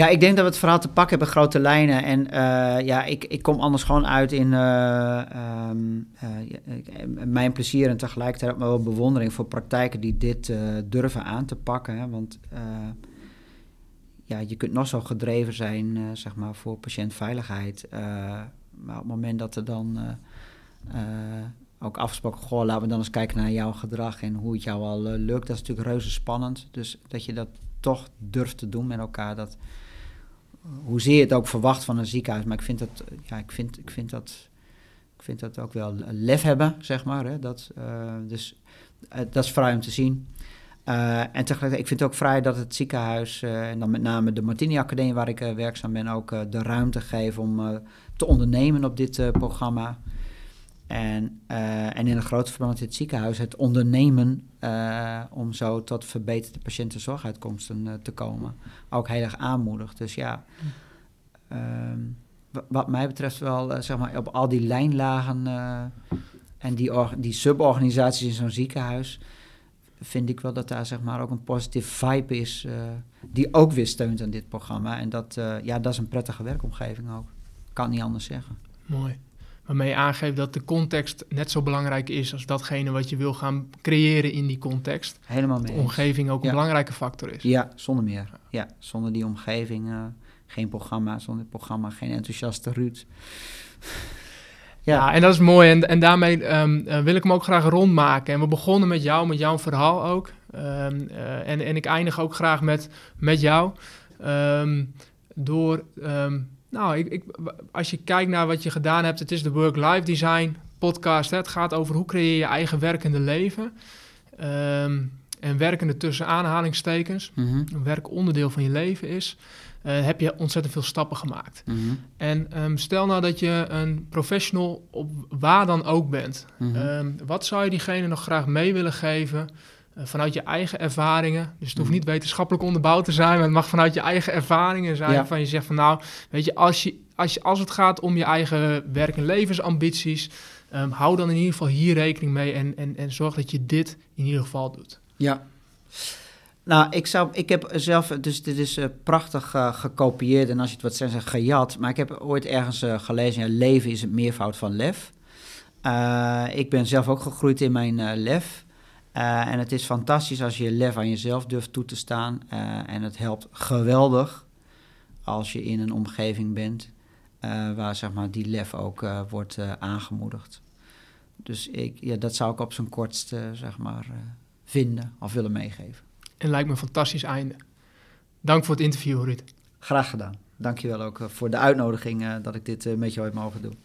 Ja, ik denk dat we het verhaal te pakken hebben, grote lijnen. En uh, ja, ik, ik kom anders gewoon uit in uh, um, uh, mijn plezier en tegelijkertijd ook wel bewondering voor praktijken die dit durven aan te pakken. Want ja, je kunt nog zo gedreven zijn, zeg maar, voor patiëntveiligheid. Maar op het moment dat er dan ook afgesproken, goh, laten we dan eens kijken naar jouw gedrag en hoe het jou al lukt. Dat is natuurlijk reuze spannend. Dus dat je dat toch durft te doen met elkaar. Dat, hoezeer je het ook verwacht van een ziekenhuis. Maar ik vind dat, ja, ik vind, ik vind dat, ik vind dat ook wel lef hebben, zeg maar. Hè? Dat, dus dat is vrij om te zien. Uh, en tegelijkertijd, ik vind het ook vrij dat het ziekenhuis, en dan met name de Martini Academie waar ik werkzaam ben, ook de ruimte geeft om te ondernemen op dit programma. En, en in een groot verband het ziekenhuis het ondernemen om zo tot verbeterde patiëntenzorguitkomsten te komen. Ook heel erg aanmoedigt. Dus ja, ehm, wat mij betreft wel, zeg maar, op al die lijnlagen en die, die suborganisaties in zo'n ziekenhuis vind ik wel dat daar zeg maar ook een positieve vibe is uh, die ook weer steunt aan dit programma. En dat, uh, ja, dat is een prettige werkomgeving ook. Kan niet anders zeggen. Mooi. Waarmee je aangeeft dat de context net zo belangrijk is als datgene wat je wil gaan creëren in die context. Helemaal mee. De omgeving ook een belangrijke factor is. Ja, zonder meer. Ja, zonder die omgeving uh, geen programma, zonder het programma geen enthousiaste Ruud. Ja. en dat is mooi. En, en daarmee um, uh, wil ik hem ook graag rondmaken. En we begonnen met jou, met jouw verhaal ook. Um, uh, en, en ik eindig ook graag met, met jou. Um, door, nou, ik, ik, als je kijkt naar wat je gedaan hebt, het is de Work-Life Design podcast. Hè? Het gaat over hoe creëer je eigen werkende leven. en werkende tussen aanhalingstekens. Mm -hmm. Een werk onderdeel van je leven is. Uh, heb je ontzettend veel stappen gemaakt. Mm -hmm. En um, stel nou dat je een professional op waar dan ook bent. Mm -hmm. um, wat zou je diegene nog graag mee willen geven vanuit je eigen ervaringen? Dus het hoeft niet wetenschappelijk onderbouwd te zijn, maar het mag vanuit je eigen ervaringen zijn. Ja. Van je zegt van nou, weet je, als, je, als, je, als het gaat om je eigen werk- en levensambities, um, hou dan in ieder geval hier rekening mee en, en, en zorg dat je dit in ieder geval doet. Ja. Nou, ik, zou, ik heb zelf, dus dit is uh, prachtig uh, gekopieerd en als je het wat zegt, gejat. Maar ik heb ooit ergens uh, gelezen, ja, leven is het meervoud van lef. ik ben zelf ook gegroeid in mijn lef. En het is fantastisch als je je lef aan jezelf durft toe te staan. en het helpt geweldig als je in een omgeving bent waar zeg maar, die lef ook wordt aangemoedigd. Dus ik, ja, dat zou ik op zijn kortst zeg maar, vinden of willen meegeven. En lijkt me een fantastisch einde. Dank voor het interview, Ruud. Graag gedaan. Dankjewel ook voor de uitnodiging dat ik dit met jou heb mogen doen.